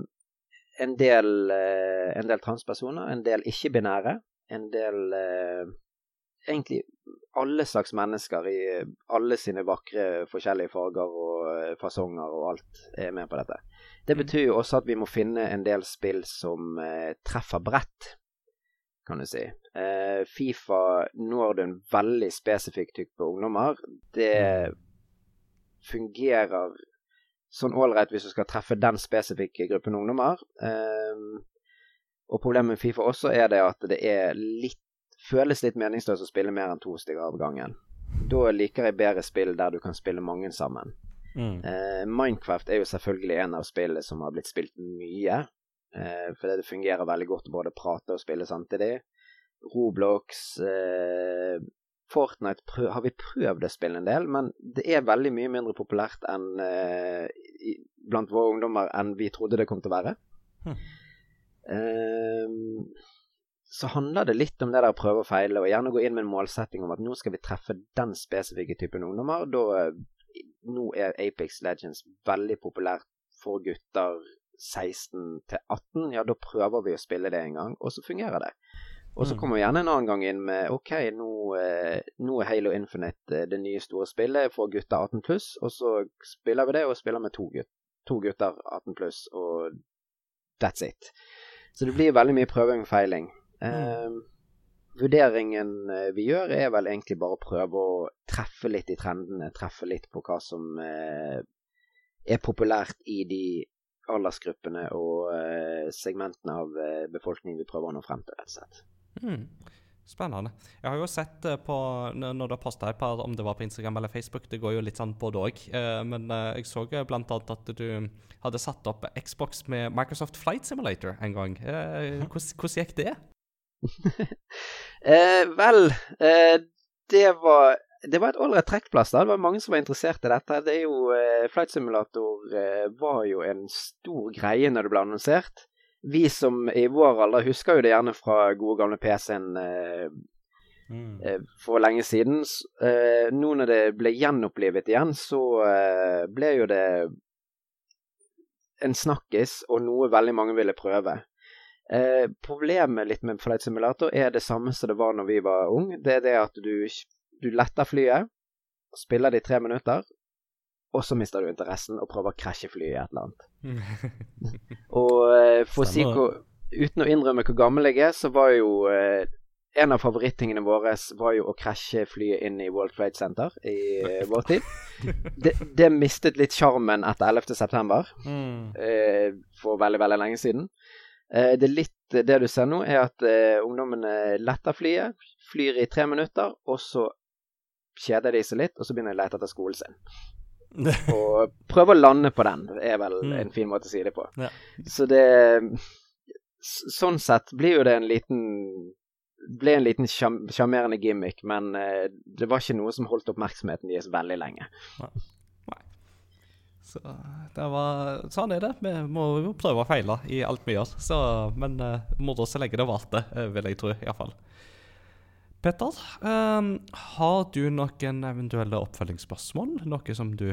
en del, en del transpersoner, en del ikke-binære en del eh, Egentlig alle slags mennesker i alle sine vakre forskjellige farger og eh, fasonger og alt er med på dette. Det mm. betyr jo også at vi må finne en del spill som eh, treffer bredt, kan du si. Eh, Fifa når du en veldig spesifikk type ungdommer. Det mm. fungerer sånn ålreit hvis du skal treffe den spesifikke gruppen ungdommer. Um, og problemet med Fifa også er det at det er litt føles litt meningsløst å spille mer enn to stykker av gangen. Da liker jeg bedre spill der du kan spille mange sammen. Mm. Eh, Minecraft er jo selvfølgelig en av spillene som har blitt spilt mye. Eh, fordi det fungerer veldig godt å både prate og spille samtidig. Roblox eh, Fortnite prøv, har vi prøvd å spille en del, men det er veldig mye mindre populært enn eh, i, blant våre ungdommer enn vi trodde det kom til å være. Hm. Eh, så handler det litt om det der å prøve og feile, og gjerne gå inn med en målsetting om at nå skal vi treffe den spesifikke typen ungdommer. Da, nå er Apex Legends veldig populært for gutter 16 til 18. Ja, da prøver vi å spille det en gang, og så fungerer det. Og så Mm. kommer vi gjerne en annen gang inn med OK, nå, eh, nå er Halo Infinite eh, det nye store spillet for gutter 18 pluss, og så spiller vi det, og spiller med to, gutter, to gutter 18 pluss, og that's it. Så det blir veldig mye prøving og feiling. Eh, vurderingen eh, vi gjør, er vel egentlig bare å prøve å treffe litt i trendene, treffe litt på hva som eh, er populært i de aldersgruppene og eh, segmentene av befolkningen vi prøver å nå frem til, rett og slett. Hmm. Spennende. Jeg har jo sett eh, på når du har posta et par, om det var på Instagram eller Facebook, det går jo litt sånn både òg. Men eh, jeg så bl.a. at du hadde satt opp Xbox med Microsoft Flight Simulator en gang. Eh, Hvordan hvordan gikk det? Eh, vel, eh, det var det var et ålreit trekkplass. da. Det var mange som var interessert i dette. Det er jo, eh, Flight Simulator eh, var jo en stor greie når det ble annonsert. Vi som i vår alder husker jo det gjerne fra gode gamle PC-en eh, Mm. eh, for lenge siden. Eh, nå når det ble gjenopplivet igjen, så eh, ble jo det en snakkis og noe veldig mange ville prøve. Eh, problemet litt med Flight Simulator er det samme som det var når vi var ung. Det er det at du, du letter flyet, spiller det i tre minutter, og så mister du interessen og prøver å krasje flyet i et eller annet. Og eh, for å si hvor, uten å innrømme hvor gammel jeg er, så var jo eh, en av favorittingene våre var jo å krasje flyet inn i World Trade Center i eh, vår tid. Det, det mistet litt sjarmen etter 11. september Mm. eh, for veldig, veldig lenge siden. Eh, det litt det du ser nå, er at eh, ungdommene letter flyet, flyr i tre minutter, og så kjeder de seg litt, og så begynner de å lete etter skolen sin. Og prøve å lande på den, er vel Mm. en fin måte å si det på. Ja. Så det Sånn sett blir jo det en liten ble en liten sjarmerende gimmick, men eh, det var ikke noe som holdt oppmerksomheten deres veldig lenge. Så det var, sånn er det. Vi må jo prøve og feile i alt vi gjør. Så, men uh, moro så lenge det varte, uh, vil jeg tro. Iallfall. Petter, um, har du noen eventuelle oppfølgingsspørsmål? Noe som du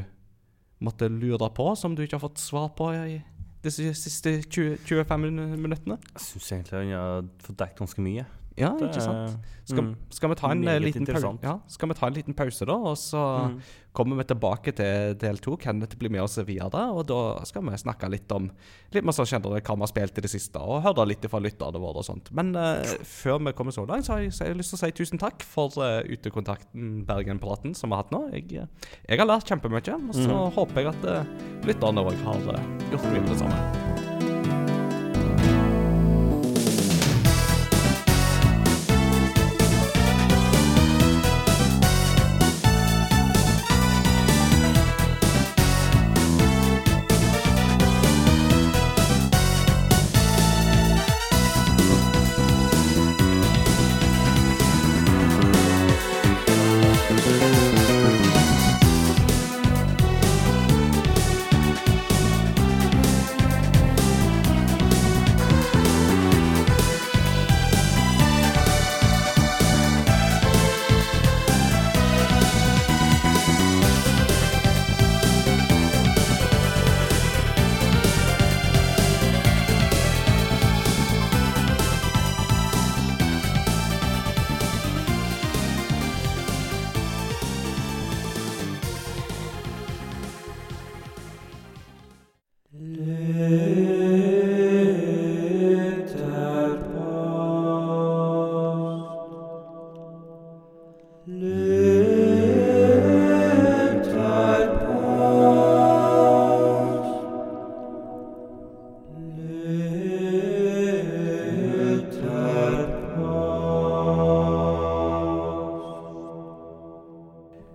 måtte lure på, som du ikke har fått svar på i disse siste 20, 25 min- minuttene? Jeg syns egentlig han har fått dekket ganske mye. Ja, Det ikke sant? er- Skal, mm. skal, vi ta en, eh, liten ja, skal vi ta en liten pause, da? Og så Mm. kommer vi tilbake til del to. Kenneth blir med oss videre. Og da skal vi snakke litt om litt mer sånn hva vi har spilt i det siste, og høre litt fra lytterne våre og sånt. Men uh, før vi kommer så langt, så har jeg, så har jeg lyst til å si tusen takk for uh, utekontakten Bergen-praten som vi har hatt nå. Jeg, eh, jeg har lært kjempemye, og så mm. håper jeg at uh, lytterne òg har eh, gjort mye det samme.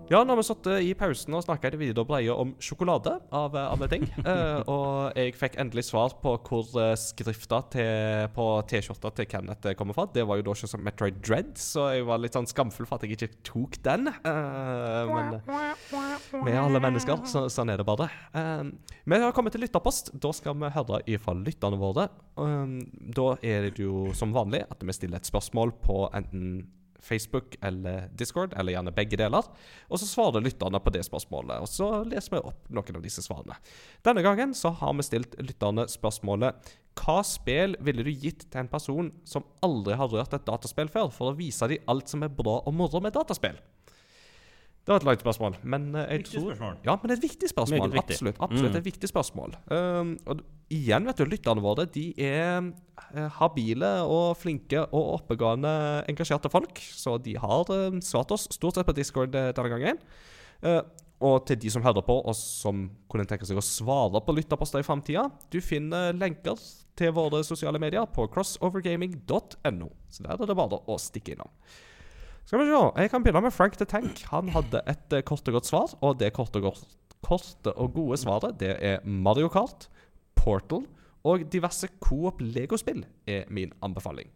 Ja, nå har vi satt i pausen og snakka i vide og om sjokolade, av eh, alle ting. uh, og jeg fikk endelig svar på hvor eh, skrifta til, på T-skjorta til Kenneth eh, kommer fra. Det var jo da ikke som Metroid Dread, så jeg var litt sånn skamfull for at jeg ikke tok den. Uh, men er alle mennesker, så, sånn er det bare. Uh, vi har kommet til lytterpost. Da skal vi høre ifra lytterne våre. Da er det jo som vanlig at vi stiller et spørsmål på enten Facebook eller Discord, eller gjerne begge deler. Og så svarer lytterne på det spørsmålet, og så leser vi opp noen av disse svarene. Denne gangen så har vi stilt lytterne spørsmålet Hva spill ville du gitt til en person som aldri har rørt et dataspill før, for å vise dem alt som er bra og moro med dataspill? Det var et langt spørsmål, men eh, jeg Viktig tror spørsmål. Ja, men det er et viktig spørsmål. Viktig. Absolutt. absolutt Mm. et viktig spørsmål. Um, og igjen, vet du, lytterne våre de er eh, habile og flinke og oppegående, engasjerte folk. Så de har um, svart oss stort sett på Discord denne gangen. Uh, og til de som hører på, og som kunne tenke seg å svare på lytterposter i framtida, du finner lenker til våre sosiale medier på crossovergaming.no. Så der er det bare å stikke innom. Skal vi se. Jeg kan begynne med Frank the Tank. Han hadde et eh, kort og godt svar, og det korte og, godt, korte og gode svaret det er Mario Kart, Portal og diverse coop legospill er min anbefaling.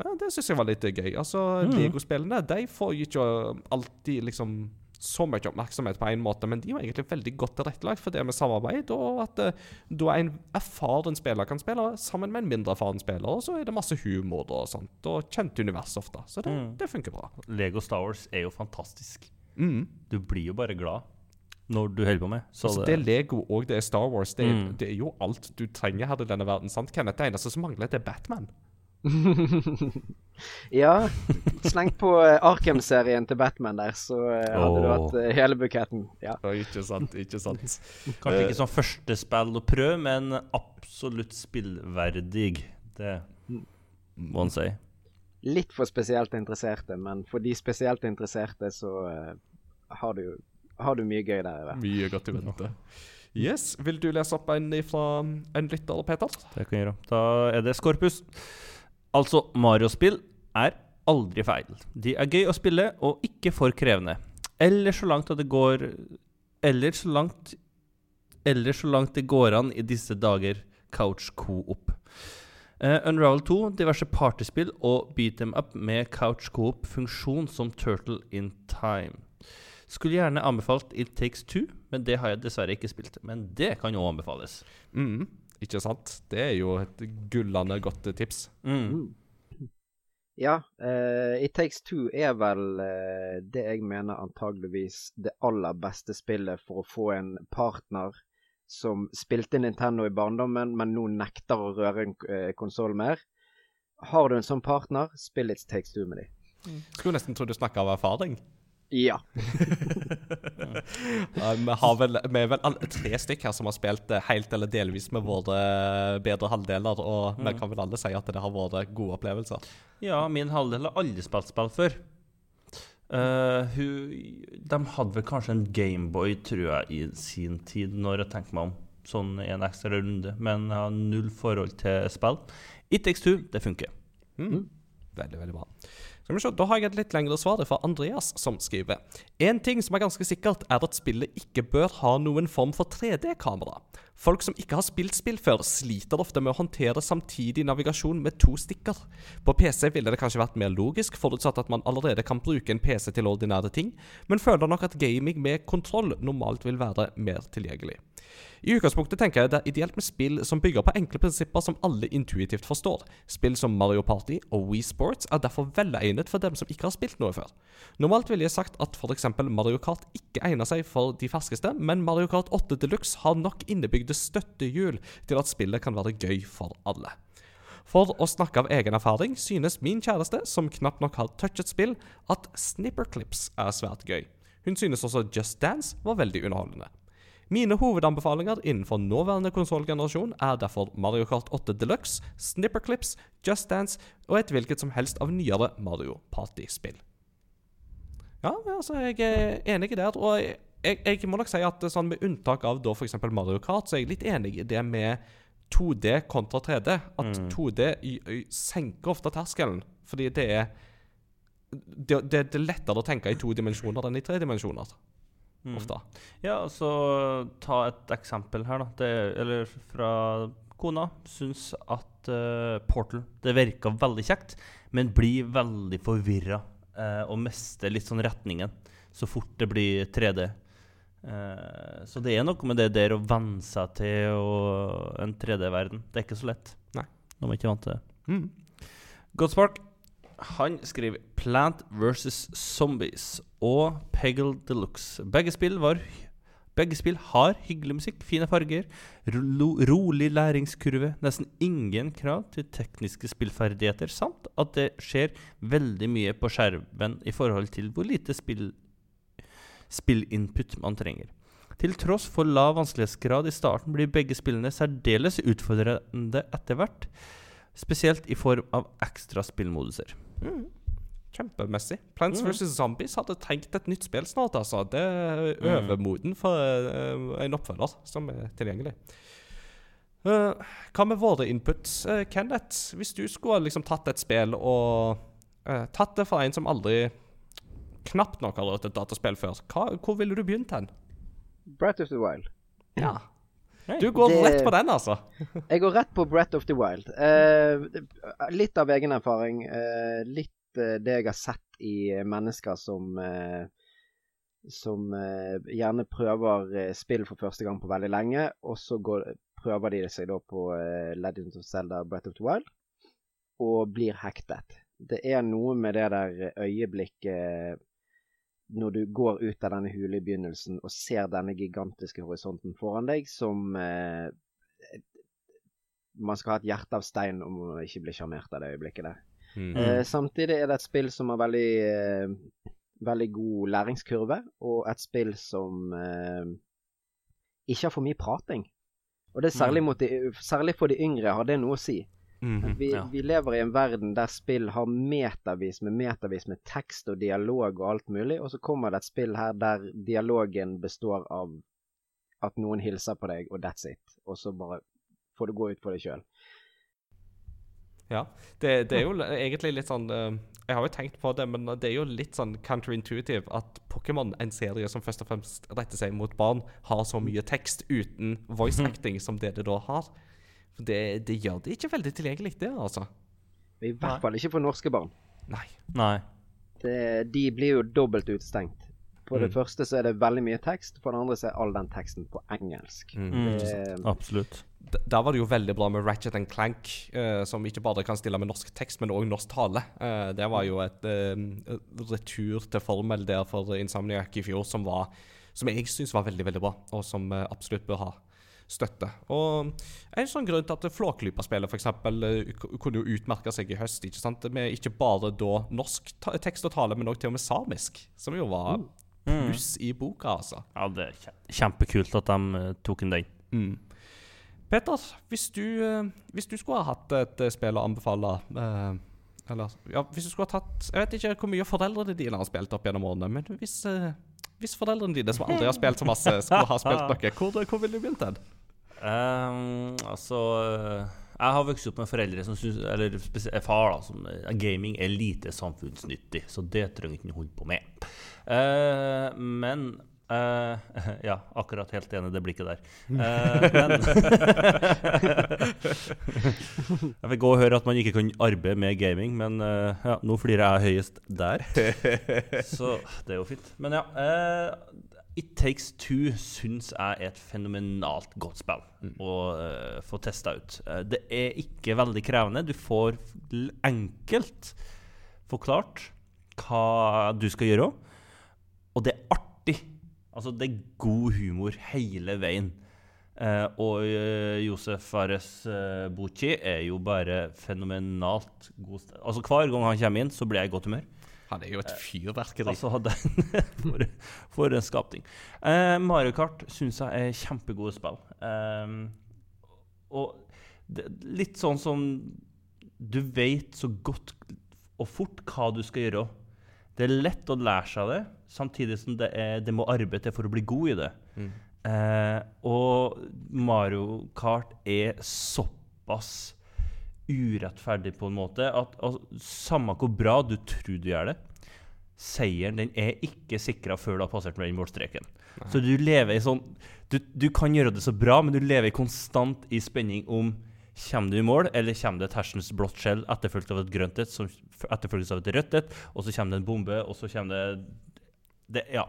Ja, det syns jeg var litt gøy. Altså, Mhm. Legospillene de får jo ikke alltid liksom så mye oppmerksomhet på en måte, men de jo egentlig veldig godt tilrettelagt for det med samarbeid, og at eh, da en erfaren spiller kan spille sammen med en mindre erfaren spiller, og så er det masse humor og sånt, og kjent univers ofte. Så det, Mm. det funker bra. Lego Star Wars er jo fantastisk. Mm. Du blir jo bare glad når du holder på med. Så Altså, det er Lego og det er Star Wars. Det er, Mm. det er jo alt du trenger her i denne verden. sant, Kenneth? Det eneste som mangler, det er Batman. ja, slengt på eh, Arkham-serien til Batman der, så hadde hadde du hatt eh, hele buketten. Ja. Oh, ikke sant, ikke sant. Kanskje ikke som første spill å prøve, men absolutt spillverdig. Det må en si. Litt for spesielt interesserte, men for de spesielt interesserte så eh, har, du, har du mye gøy der. Eller? Mye godt i vente. Yes, Vil du lese opp en fra en lytter, Peter? Det kan jeg gjøre. Da er det Skorpus. Altså, Mario-spill er aldri feil. De er gøy å spille og ikke for krevende. Eller så langt at det går Eller så langt Eller så langt det går an i disse dager couch co-op. Eh, Unravel 2, diverse partyspill og beat them up med couch co-op-funksjon som Turtle in Time. Skulle gjerne anbefalt It Takes Two, men det har jeg dessverre ikke spilt. Men det kan jo anbefales. Mm, ikke sant? Det er jo et gullende godt tips. Mm. Ja, uh, It Takes Two er vel uh, det jeg mener antageligvis det aller beste spillet for å få en partner som spilte Nintendo i barndommen, men nå nekter å røre en uh, konsoll mer. Har du en sånn partner, spill It Takes Two med dem. Skulle nesten tro du snakka av erfaring. Ja. Vi, har vel, vi er vel alle tre stykk her som har spilt det helt eller delvis med våre bedre halvdeler, og vi kan vel alle si at det har vært gode opplevelser. Ja, min halvdel har aldri spilt spill før. Uh, hun, de hadde vel kanskje en Gameboy, tror jeg, i sin tid, når jeg tenker meg om. Sånn i en ekstra runde. Men jeg har null forhold til spill. It Takes Two, det funker. Mm. Veldig, veldig bra. Skal vi se, Da har jeg et litt lengre svar fra Andreas, som skriver En ting som er ganske sikkert, er at spillet ikke bør ha noen form for 3D-kamera. Folk som ikke har spilt spill før, sliter ofte med å håndtere samtidig navigasjon med to stikker. På PC ville det kanskje vært mer logisk, forutsatt at man allerede kan bruke en PC til ordinære ting, men føler nok at gaming med kontroll normalt vil være mer tilgjengelig. I utgangspunktet tenker jeg det er ideelt med spill som bygger på enkle prinsipper som alle intuitivt forstår. Spill som Mario Party og Wii Sports er derfor velegnet for dem som ikke har spilt noe før. Normalt ville jeg sagt at f.eks. Mario Kart ikke egner seg for de ferskeste, men Mario Kart 8 Deluxe har nok innebygde støttehjul til at spillet kan være gøy for alle. For å snakke av egen erfaring synes min kjæreste, som knapt nok har touchet spill, at snipperclips er svært gøy. Hun synes også Just Dance var veldig underholdende. Mine hovedanbefalinger innenfor nåværende konsollgenerasjon er derfor Mario Kart 8 Deluxe, Snipperclips, Just Dance og et hvilket som helst av nyere Mario Party-spill. Ja, altså, jeg er enig der. Og jeg, jeg må nok si at sånn med unntak av da f.eks. Mario Kart, så er jeg litt enig i det med 2D kontra 3D. At Mm. 2D y, y, senker ofte terskelen, fordi det er det, det, det er lettere å tenke i to dimensjoner enn i tre dimensjoner. Mm. Ofte. Ja, så ta et eksempel her, da. Det, eller fra kona. Syns at uh, Portal Det virka veldig kjekt, men blir veldig forvirra uh, og mister litt sånn retningen så fort det blir 3D. Eh, så det er noe med det der å venne seg til og en 3D-verden. Det er ikke så lett. Nei. Når man ikke er vant til det. Mm. Godspark han skriver Plant versus Zombies og Peggle Deluxe. Begge spill, var, begge spill har hyggelig musikk, fine farger, ro, rolig læringskurve, nesten ingen krav til tekniske spillferdigheter, samt at det skjer veldig mye på skjermen i forhold til hvor lite spill, spillinput man trenger. Til tross for lav vanskelighetsgrad i starten blir begge spillene særdeles utfordrende etter hvert, spesielt i form av ekstra spillmoduser. Mm. Kjempemessig. Plants Mm. vs. Zombies hadde trengt et nytt spill snart. altså. Det er Mm. overmoden for uh, en oppfølger som er tilgjengelig. Uh, hva med våre inputs, uh, Kenneth? Hvis du skulle liksom tatt et spill og uh, tatt det fra en som aldri knapt nok har rørt et dataspill før, hva, hvor ville du begynt hen? Breath of the Wild. Ja. Du går Det- rett på den, altså. Jeg går rett på Breath of the Wild. Eh, litt av egen erfaring. Eh, litt eh, det jeg har sett i mennesker som eh, Som eh, gjerne prøver eh, spill for første gang på veldig lenge, og så går, prøver de seg da på eh, Legends of Zelda Breath of the Wild, og blir hektet. Det er noe med det der øyeblikket når du går ut av denne hule i begynnelsen og ser denne gigantiske horisonten foran deg, som eh, man skal ha et hjerte av stein om å ikke bli sjarmert av det øyeblikket der. Mm. Eh, samtidig er det et spill som har veldig, eh, veldig god læringskurve, og et spill som eh, ikke har for mye prating. Og det særlig, mot de, særlig for de yngre har det noe å si. Mhm. Vi, ja. vi lever i en verden der spill har metavis med metavis med tekst og dialog og alt mulig, og så kommer det et spill her der dialogen består av at noen hilser på deg, og that's it. Og så bare får du gå ut for deg sjøl. Ja. Det, det er jo egentlig litt sånn eh, Jeg har jo tenkt på det, men det er jo litt sånn counterintuitive at Pokémon, en serie som først og fremst retter seg mot barn, har så mye tekst uten voice acting som det det da har. For det, det gjør det ikke veldig tilgjengelig, det, altså. I hvert fall ikke for norske barn. Nei. Nei. Det, de blir jo dobbelt utestengt. På det Mm. første så er det veldig mye tekst, på det andre så er all den teksten på engelsk. Mm. Det, Absolutt. Der var det jo veldig bra med Ratchet and Clank, uh, som ikke bare kan stille med norsk tekst, men òg norsk tale. Uh, det var jo et uh, retur til formel der for Insomniac i fjor som, var, som jeg syns var veldig veldig bra, og som absolutt bør ha støtte. Og En sånn grunn til at Flåklypa-spillet f.eks. kunne jo utmerke seg i høst. ikke sant? Med ikke bare da norsk tekst og tale, men òg til og med samisk, som jo var pluss i boka, altså. Ja, det er kjempekult at de eh, tok en den. Mm. Peter, hvis du, eh, hvis du skulle ha hatt et eh, spill å anbefale eh, Eller ja, hvis du skulle ha tatt Jeg vet ikke hvor mye foreldrene dine har spilt opp gjennom årene, men hvis, eh, hvis foreldrene dine som aldri har spilt så masse, skulle ha spilt noe, hvor, hvor ville du begynt hen? Ehm, altså eh, Jeg har vokst opp med foreldre som syns Eller spesielt far, da, som eh, gaming er lite samfunnsnyttig, så det trenger ikke han holde på med. Uh, men Uh, Ja, akkurat helt enig i det blikket der. Uh, men Jeg fikk òg høre at man ikke kan arbeide med gaming, men uh, ja, nå flirer jeg høyest der. Så det er jo fint. Men ja. It Takes Two syns jeg er et fenomenalt godt spill å uh, få testa ut. Uh, det er ikke veldig krevende. Du får enkelt forklart hva du skal gjøre, og det er artig. Altså, det er god humor hele veien. Uh, og Josef Fares Bucci er jo bare fenomenalt god. Altså, hver gang han kommer inn, så blir jeg i godt humør. Han er jo et fyrverkeri. Altså, for, for en skapning. Eh, Mario Kart syns jeg er kjempegode spill. Eh, og det, litt sånn som Du vet så godt og fort hva du skal gjøre. Det er lett å lære seg det, samtidig som det, er, det må arbeide til for å bli god i det. Mm. Eh, og Mario Kart er såpass urettferdig på en måte at altså, samme hvor bra du tror du gjør det, seieren den er ikke sikra før du har passert målstreken. Så du lever i sånn du, du kan gjøre det så bra, men du lever konstant i spenning om Kommer du i mål, eller kommer det et hersens blått skjell etterfulgt av et grønt et, som etterfølges av et rødt et, og så kommer det en bombe, og så kommer det, det Ja.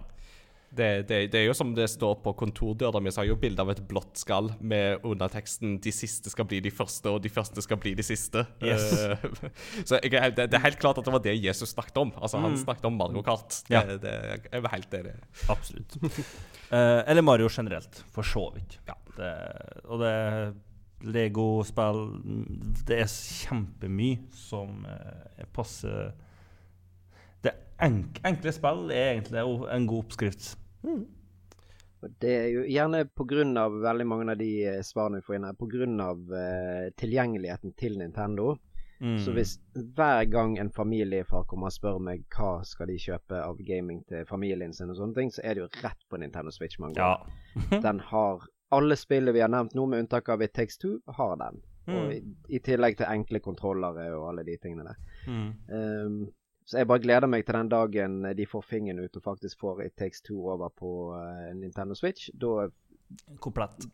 Det, det, det er jo som det står på kontordøra mi, så har jeg jo bilde av et blått skall med underteksten 'De siste skal bli de første, og de første skal bli de siste'. Yes. Eh, så jeg, det, det er helt klart at det var det Jesus snakket om. Altså Han Mm. snakket om Mario Kart. Ja. det, jeg var helt enig. Absolutt. uh, eller Mario generelt, for så vidt. Ja. Det, og det Lego-spill Det er kjempemye som uh, passer Det enk, enkle spill er egentlig en god oppskrift. Og Det er jo gjerne pga. veldig mange av de eh, svarene vi får inn her, pga. Uh, tilgjengeligheten til Nintendo. Mm. Så hvis hver gang en familiefar kommer og spør meg hva skal de kjøpe av gaming til familien sin, og sånne ting, så er det jo rett på Nintendo Switch man går. Ja. Den har alle spillene vi har nevnt nå, med unntak av It Takes Two, har den. Og i, I tillegg til enkle kontrollere og alle de tingene der. Mm. Um, så jeg bare gleder meg til den dagen de får fingeren ut og faktisk får It Takes Two over på eh, Nintendo Switch. Da, Komplett.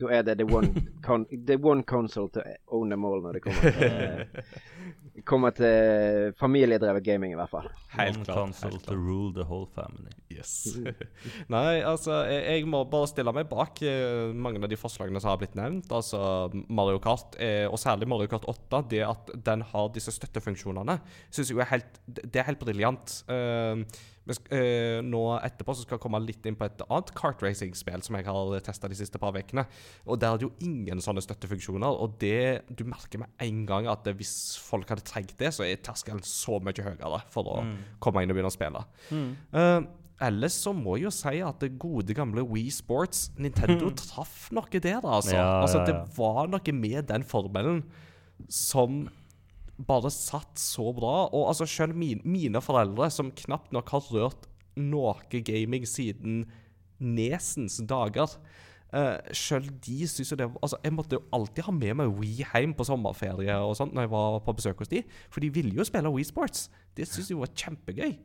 Da er det the one, con the one console to own them all når det kommer til, kommer til familiedrevet gaming, i hvert fall. Helt One klart. console Helt to rule the whole family. Yes. Nei, altså, jeg, jeg må bare stille meg bak eh, mange av de forslagene som har blitt nevnt. Altså, Mario Kart, eh, og særlig Mario Kart 8, det at den har disse støttefunksjonene, syns jeg er helt Det er helt briljant. Eh, eh, nå etterpå så skal jeg komme litt inn på et annet kartracing-spill som jeg har testa de siste par ukene. Og der er det jo ingen sånne støttefunksjoner. Og det du merker med en gang at hvis folk hadde trengt det, så er terskelen så mye høyere for å komme inn og begynne å spille. Eh, ellers så må jeg jo si at det gode gamle Wii Sports Nintendo traff noe der, altså. Ja, altså ja, Det var noe med den formelen som bare satt så bra. Og altså selv min, mine foreldre, som knapt nok har rørt noe gaming siden Nesens dager Uh, Sjøl de syns jo det Altså, jeg måtte jo alltid ha med meg Wii hjem på sommerferie og sånt når jeg var på besøk hos de, for de ville jo spille Wii Sports. Det syns jeg var kjempegøy.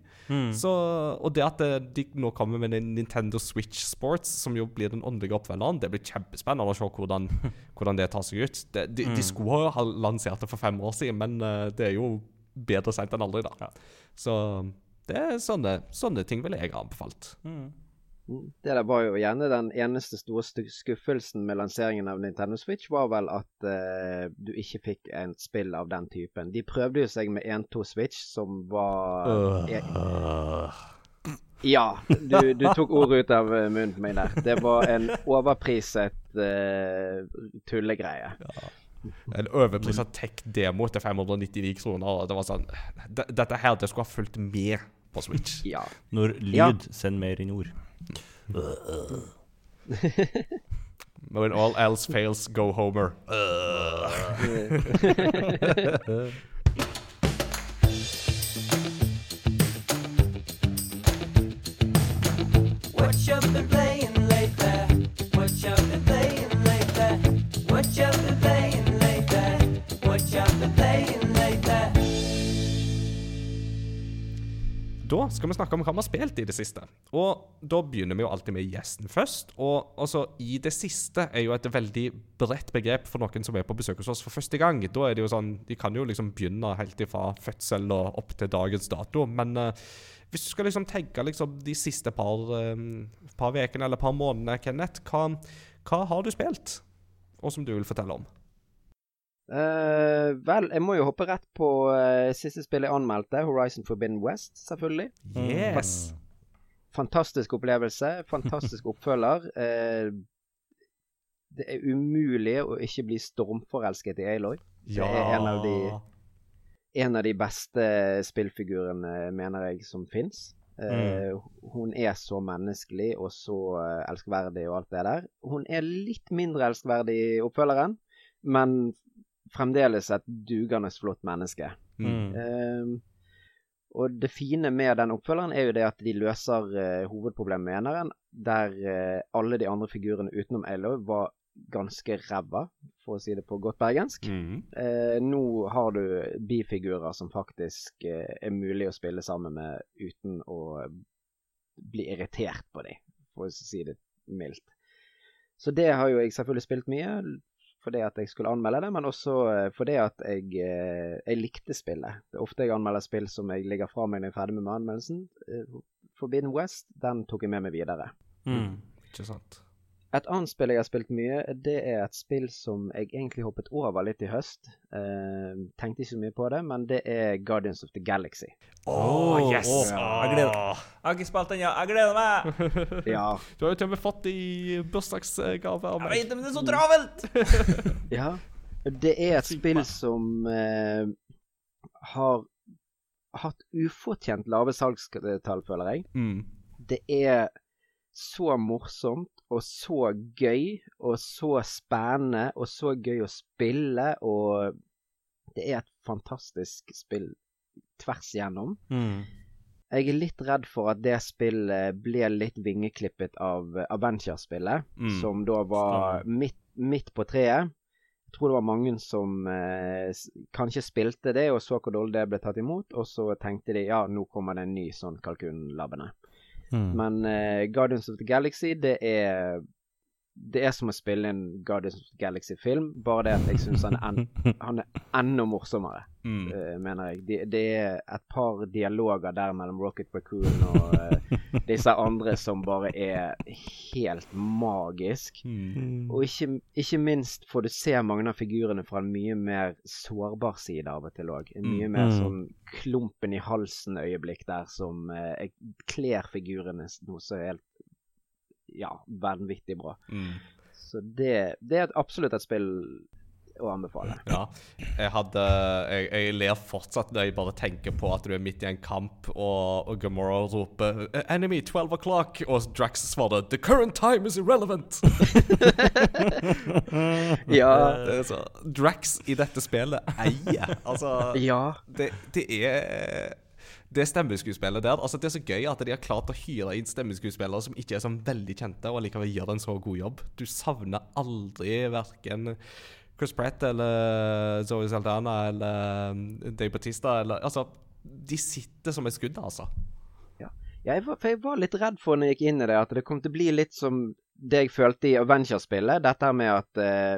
Så, og det at de nå kommer med den Nintendo Switch Sports, som jo blir den åndelige oppfølgeren, det blir kjempespennende å se hvordan, hvordan det tar seg ut. Det, de, de skulle ha lansert det for fem år siden, men eh, det er jo bedre seint enn aldri, da. Så det er sånne, sånne ting ville jeg ha anbefalt. Mm. Det der var jo gjerne den eneste store skuffelsen med lanseringen av Nintendo Switch, var vel at uh, du ikke fikk en spill av den typen. De prøvde jo seg med 1-2 Switch, som var uh. Ja, du, du tok ordet ut av eh, munnen på meg der. Det var en overpriset uh, tullegreie. En overprisa tech-demo til 599 kroner. Det var sånn Dette her, det skulle ha fulgt med på Switch. Ja. Når lyd Ja. sender mer enn ord. When all else fails, go Homer. Da skal vi snakke om hva vi har spilt i det siste. Og da begynner vi jo alltid med gjesten først. Og altså, i det siste er jo et veldig bredt begrep for noen som er på besøk hos oss for første gang. Da er det jo sånn, De kan jo liksom begynne helt ifra fødsel og opp til dagens dato. Men uh, hvis du skal liksom tenke liksom de siste par uh, par eller par månedene, Kenneth, hva, hva har du spilt? Og som du vil fortelle om? Eh, vel, jeg må jo hoppe rett på uh, siste spill jeg anmeldte, Horizon Forbidden West, selvfølgelig. Yes! Fantastisk opplevelse. Fantastisk oppfølger. Uh, det er umulig å ikke bli stormforelsket i Aloy. Det er en av de, en av de beste spillfigurene, mener jeg, som fins. Eh, Hun er så menneskelig og så elskverdig og alt det der. Hun er litt mindre elskverdig i oppfølgeren, men fremdeles et dugende flott menneske. Mm. Uh, og det fine med den oppfølgeren er jo det at de løser uh, hovedproblemet med eneren, der uh, alle de andre figurene utenom Aloy var ganske ræva, for å si det på godt bergensk. Mm. Eh, nå har du bifigurer som faktisk er mulig å spille sammen med uten å bli irritert på dem, for å si det mildt. Så det har jo jeg selvfølgelig spilt mye, fordi at jeg skulle anmelde det, men også eh, fordi at jeg, eh, jeg likte spillet. Det er ofte jeg anmelder spill som jeg ligger fra meg når jeg er ferdig med anmeldelsen. Eh, Forbidden West, den tok jeg med meg videre. Mm. Ikke sant. Et annet spill jeg har spilt mye, det er et spill som jeg egentlig hoppet over litt i høst. Eh, tenkte ikke så mye på det, men det er Guardians of the Galaxy. Å, yes! Åh, jeg gleder Jeg har ikke spilt den, ja. Jeg gleder meg! Ja, Du har jo til og med fått det i bursdagsgave Jeg vet det, men det er så travelt! ja. Det er et spill som eh, har hatt ufortjent lave salgstall, føler jeg. Mm. Det er så morsomt og så gøy og så spennende og så gøy å spille, og det er et fantastisk spill tvers igjennom. Mm. Jeg er litt redd for at det spillet ble litt vingeklippet av Avengers-spillet, Mm. som da var midt, midt på treet. Jeg tror det var mange som eh, kanskje spilte det og så hvor dårlig det ble tatt imot, og så tenkte de ja, nå kommer det en ny sånn kalkunlabbene. Mm. Men uh, Guardians of the Galaxy, det er Det er som å spille en Guardians of the Galaxy-film, bare det at jeg syns han, han er enda morsommere, Mm. uh, mener jeg. Det, det er et par dialoger der mellom Rocket Raccoon og uh, disse andre som bare er helt magisk. Mm. Og ikke, ikke minst får du se mange av figurene fra en mye mer sårbar side av og til òg. En mye mer Mm. sånn klumpen i halsen-øyeblikk der som uh, kler figurene noe så helt ja, vanvittig bra. Mm. Så det, det er absolutt et spill å anbefale. Ja. Jeg hadde jeg, jeg ler fortsatt når jeg bare tenker på at du er midt i en kamp, og, og Gamora roper 'Enemy 12 o'clock', og Drax svarer 'The current time is irrelevant'. Ja. Det er så, Drax i dette spillet eier. Altså Ja. det, det er det stemmeskuespillet der altså Det er så gøy at de har klart å hyre inn stemmeskuespillere som ikke er sånn veldig kjente, og likevel gjør en så god jobb. Du savner aldri verken Chris Pratt eller Zoe Saldana eller um, Dave Batista eller Altså, de sitter som et skudd, altså. Ja, jeg var, for jeg var litt redd for når jeg gikk inn i det, at det kom til å bli litt som det jeg følte i Avengers-spillet. Dette med at eh,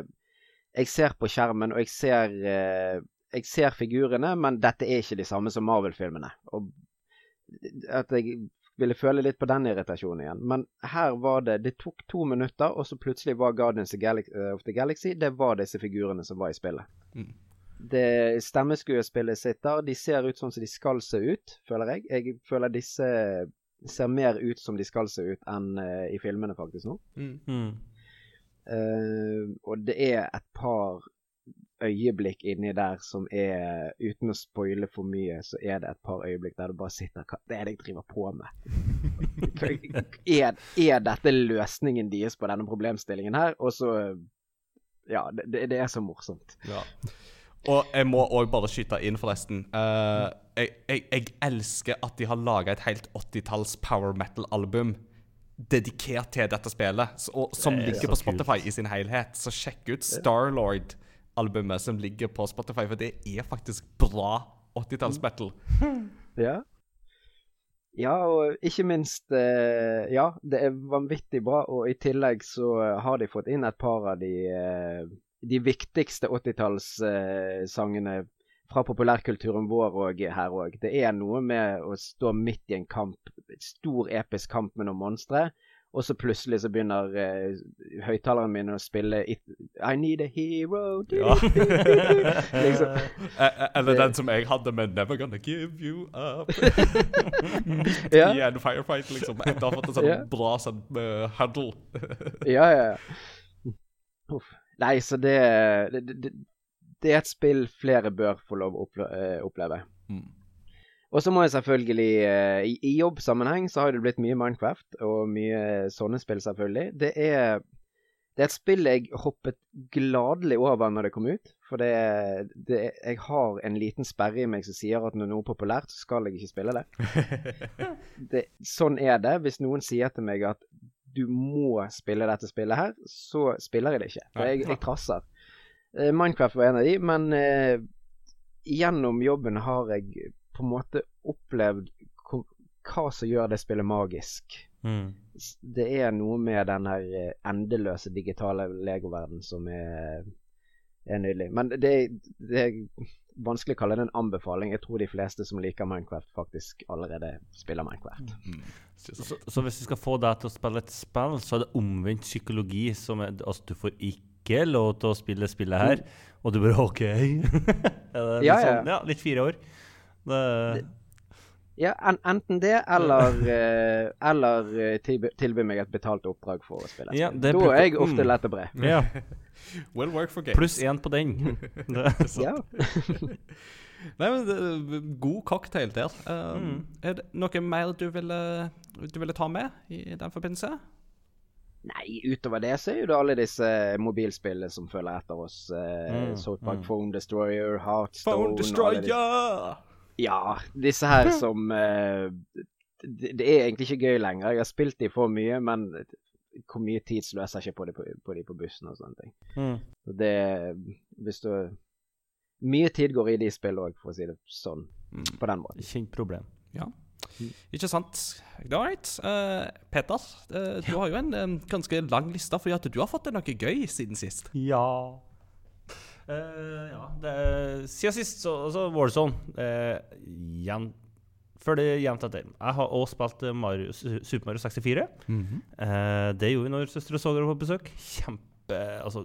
jeg ser på skjermen, og jeg ser eh, Jeg ser figurene, men dette er ikke de samme som Marvel-filmene. Og at jeg ville føle litt på den irritasjonen igjen. Men her var det Det tok to minutter, og så plutselig var Guardians of the Galaxy, of the Galaxy Det var disse figurene som var i spillet. Mm. Det stemmeskuespillet sitter. De ser ut sånn som de skal se ut, føler jeg. Jeg føler disse ser mer ut som de skal se ut enn uh, i filmene faktisk nå. Mm. Mm. Uh, og det er et par øyeblikk inni der som er Uten å spoile for mye, så er det et par øyeblikk der du bare sitter Hva det er det jeg driver på med? Er, er dette løsningen deres på denne problemstillingen her? Og så Ja, det, det- er så morsomt. Ja. Og jeg må òg bare skyte inn, forresten. Uh, jeg, jeg, jeg elsker at de har laga et helt 80-talls power metal-album dedikert til dette spillet, så, og, som Det er ligger på Spotify i sin helhet. Så sjekk ut Starlord-albumet som ligger på Spotify, for det er faktisk bra 80-talls-metal. Ja. Ja, og ikke minst eh, Ja, det er vanvittig bra, og i tillegg så har de fått inn et par av de, eh, de viktigste 80-tallssangene fra populærkulturen vår og her òg. Det er noe med å stå midt i en kamp, stor episk kamp med noen monstre, og så plutselig så begynner eh, høyttaleren min å spille It, I need a hero Ja. liksom. Eh, liksom. Eller den som jeg hadde med 'Never Gonna Give You Up'. Midt Ja. i en firefight, liksom. Etter å ha fått en sånn Ja. bra sånn uh, huddle. Ja, ja. Uff. Nei, så det, det, det Det er et spill flere bør få lov å eh, oppleve. Mm. Og så må jeg selvfølgelig eh, I, I jobbsammenheng så har det blitt mye Minecraft, og mye sånne spill, selvfølgelig. Det er det er et spill jeg hoppet gladelig over når det kom ut. For det, det Jeg har en liten sperre i meg som sier at når noe er populært, så skal jeg ikke spille det. det. Sånn er det. Hvis noen sier til meg at du må spille dette spillet her, så spiller jeg det ikke. For jeg, jeg trasser. Eh, Minecraft var en av de, men eh, gjennom jobben har jeg på en måte opplevd hva som gjør det spillet magisk. Mm. Det er noe med den her eh, endeløse digitale legoverden som er, er nydelig. Men det, det er vanskelig å kalle det en anbefaling. Jeg tror de fleste som liker Minecraft, faktisk allerede spiller Minecraft. Så, så hvis vi skal få deg til å spille et spill, så er det omvendt psykologi. Som er, altså, du får ikke lov til å spille spillet her, og du bare OK. er det litt, Ja, ja. Sånn, ja, litt fire år. Det, Ja, en, enten det, eller, eh, eller eh, tilby, tilby meg et betalt oppdrag for å spille. Ja, da er jeg ofte mm. lett og bred. ja. Well work for games. Pluss én på den. Det, Ja. Nei, men det, God cocktail der. Uh, Mm. Er det noe mer du ville, du ville ta med i den forbindelse? Nei, utover det så er jo det alle disse mobilspillene som følger etter oss. Uh, Mm, South Park mm. Phone Destroyer, Heartstone Phone Destroyer! Ja, disse her som uh, det, det er egentlig ikke gøy lenger. Jeg har spilt de for mye, men hvor mye tid sløser jeg ikke på de på, på, de på bussen og sånne ting. mm. Så det Hvis du Mye tid går i de spillene òg, for å si det sånn. På den måten. Kjent problem. ja. Ikke sant? All right. Uh, Peter, uh, du har jo en um, ganske lang liste fordi at du har fått til noe gøy siden sist. Ja. Eh, ja, det, siden sist så, så Warzone. Uh, igjen, før det jevnt etter. Jeg har også spilt Mario, Super Mario 64. Eh, det gjorde vi når søstre og svoger var på besøk. Kjempe Altså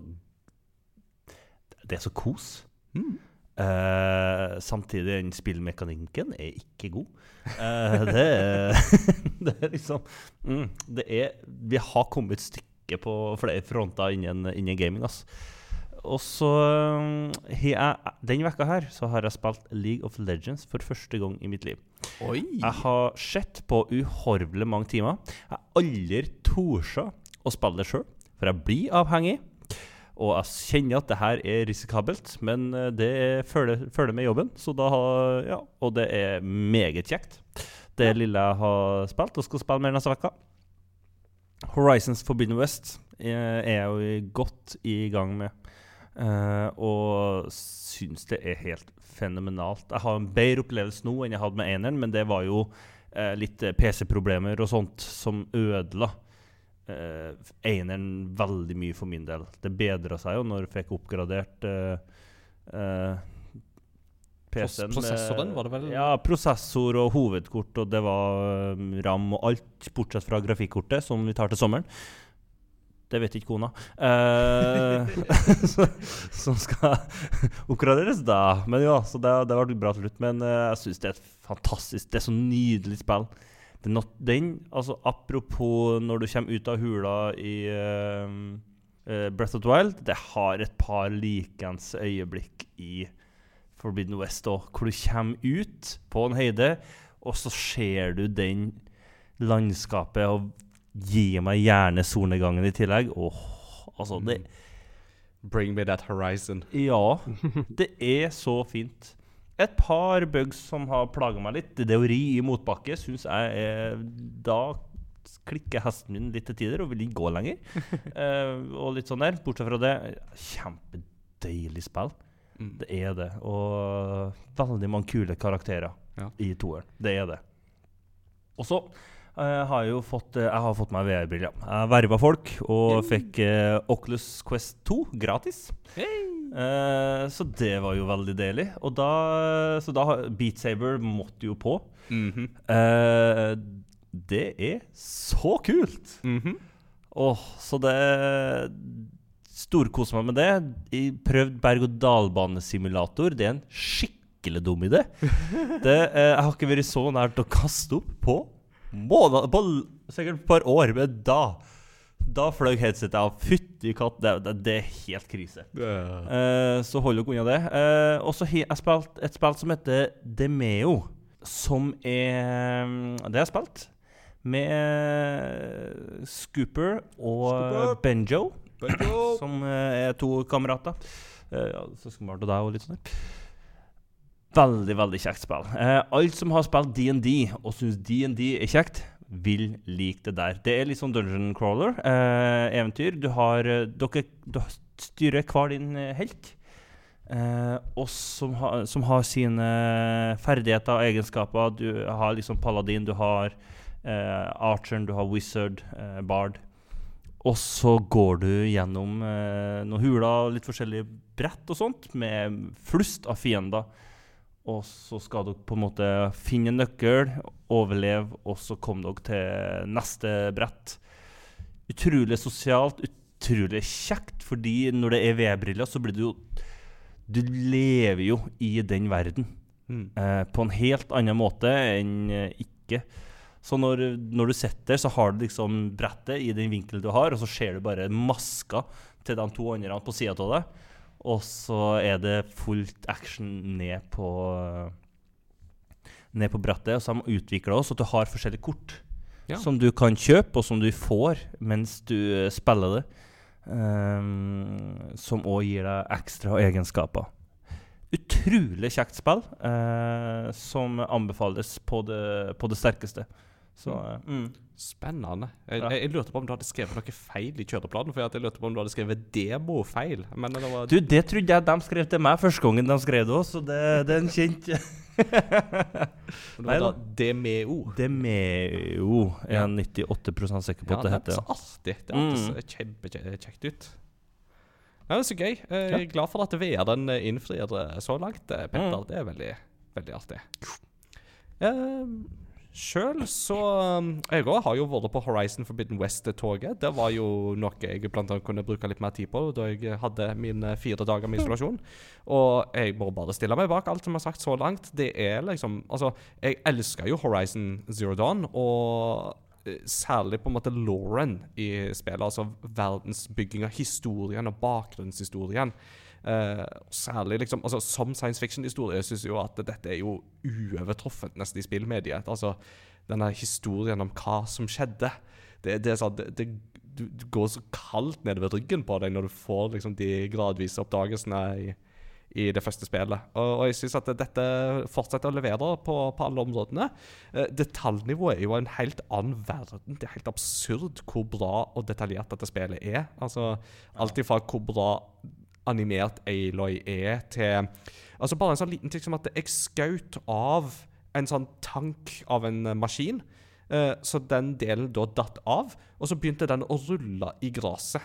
Det er så kos. Eh, samtidig, den spillmekanikken er ikke god. Uh, det, er, det er liksom mm, Det er Vi har kommet et stykke på flere fronter innen, innen gaming, ass. Og så eh, jeg, Den vekka her så har jeg spilt League of Legends for første gang i mitt liv. Oi! Jeg har sett på uhorvelig mange timer. Jeg har aldri tort å spille det sjøl, for jeg blir avhengig. Og jeg kjenner at det her er risikabelt, men eh, det følger, følger med jobben. Så da har, ja, og det er meget kjekt, det lille jeg har spilt, og skal spille mer neste uke. Horizons Forbidden West eh, er jeg jo godt i gang med. Eh, og syns det er helt fenomenalt. Jeg har en bedre opplevelse nå enn jeg hadde med eneren, men det var jo uh, litt eh, PC-problemer og sånt som ødela uh, eneren veldig mye for min del. Det bedra seg jo når jeg fikk oppgradert PC-en. prosessoren, var det vel? Ja, prosessor og hovedkort, og det var RAM og alt, bortsett fra grafikkortet, som vi tar til sommeren. Det vet ikke kona. Eh, som skal oppgraderes da. Men ja, så det, det ble bra til slutt. Men eh, jeg syns det er et fantastisk Det er så nydelig spill. Er den, altså Apropos når du kommer ut av hula i eh, Breath of the Wild, det har et par likens øyeblikk i Forbidden West òg, hvor du kommer ut på en høyde, og så ser du den landskapet og gir meg gjerne solnedgangen i tillegg. Åh, altså det Bring me that horizon. Ja, det er så fint. Et par bugs som har plaga meg litt. Det å ri i motbakke syns jeg er Da klikker hesten min litt til tider og vil ikke gå lenger. uh, og litt sånn der. Bortsett fra det, kjempedeilig spill. Mm. Det er det. Og veldig mange kule karakterer Ja. i toeren. Det er det. Og så eh, har jo fått eh, Jeg har fått meg VR-briller. Jeg verva folk og fikk eh, Oculus Quest 2 gratis. Eh, så det var jo veldig deilig. Og da, så da Beat Saber måtte jo på. Mhm. Eh, det er så kult! Mhm. Åh, så det Storkoser meg med det. Jeg prøvd berg-og-dal-banesimulator. Det er en skikkelig dum idé. Det, eh, jeg har ikke vært så nært å kaste opp på måneder På sikkert et par år, men da Da fløy headsetet av. Fytti katt, det, det, det er helt krise. Eh, så hold dere unna det. Eh, og så har jeg spilt et spill som heter Demeo. Som er Det har jeg spilt. Med Scooper og Scooper. Benjo, Benjo. som eh, er to kamerater. Uh, Søskenbarn til deg og litt sånn. Veldig, veldig kjekt spill. Eh, alle som har spilt DND og syns DND er kjekt, vil like det der. Det er litt sånn dungeon crawler-eventyr. du har eh, Dere du styrer hver din eh, helt. Eh, og som, har- som har sine ferdigheter og egenskaper. Du har liksom paladin, du har eh, archeren, du har wizard, eh, bard. Og så går du gjennom eh, noen huler, litt forskjellige brett og sånt, med flust av fiender. Og så skal dere på en måte finne en nøkkel, overleve, og så komme dere til neste brett. Utrolig sosialt, utrolig kjekt, fordi når det er VR-briller, så blir du jo Du lever jo i den verden Mm. eh, på en helt annen måte enn eh, ikke. Så når, når du sitter, så har du liksom brettet i den vinkelen du har, og så ser du bare maska til de to andre på sida av deg. Og så er det fullt action ned på Ned på brattet. Og så har de utvikla oss at du har forskjellige kort Ja. som du kan kjøpe, og som du får mens du eh, spiller det. Um, som òg gir deg ekstra egenskaper. Utrolig kjekt spill, uh, som anbefales på det, på det sterkeste. Så eh, mm. Spennende. Jeg, Ja. jeg, lurte på om du hadde skrevet noe feil i kjøreplanen. For jeg lurte på om du hadde skrevet demo-feil. Men det var Du, det trodde jeg de skrev til meg første gangen de skrev det òg, så det, det er en kjent Nei da. Demeo. Demeo er jeg 98% sikker på Ja, at det heter det er så artig. Det hørtes Mm. kjempekjekt ut. Ja, det er så gøy. Jeg er glad for at VR den eh, innfrir eh, så langt, eh, Petter. Mm. Det er veldig, veldig artig. Uh, Sjøl så um, Jeg òg har jo vært på Horizon Forbidden West-toget. Det var jo noe jeg blant annet kunne bruke litt mer tid på da jeg hadde mine fire dager med isolasjon. Og jeg må bare stille meg bak alt som er sagt så langt. Det er liksom Altså, jeg elsker jo Horizon Zero Dawn, og eh, særlig på en måte Lauren i spillet. Altså verdensbygginga, historien og bakgrunnshistorien. Eh, særlig liksom, altså Som science fiction-historie syns jeg jo at dette er jo uovertruffent nesten i spillmediet. Altså denne historien om hva som skjedde. Det, det sånn, det, det, du, du går så kaldt nedover ryggen på deg når du får liksom de gradvise oppdagelsene i, i det første spillet. Og, og jeg syns at dette fortsetter å levere på, på alle områdene. Uh, detaljnivået er jo en helt annen verden. Det er helt absurd hvor bra og detaljert dette spillet er. Altså Alt ifra hvor bra animert Aloy er, til Altså Bare en sånn liten ting som at jeg skjøt av en sånn tank av en eh, maskin. eh, så den delen da datt av, og så begynte den å rulle i gresset.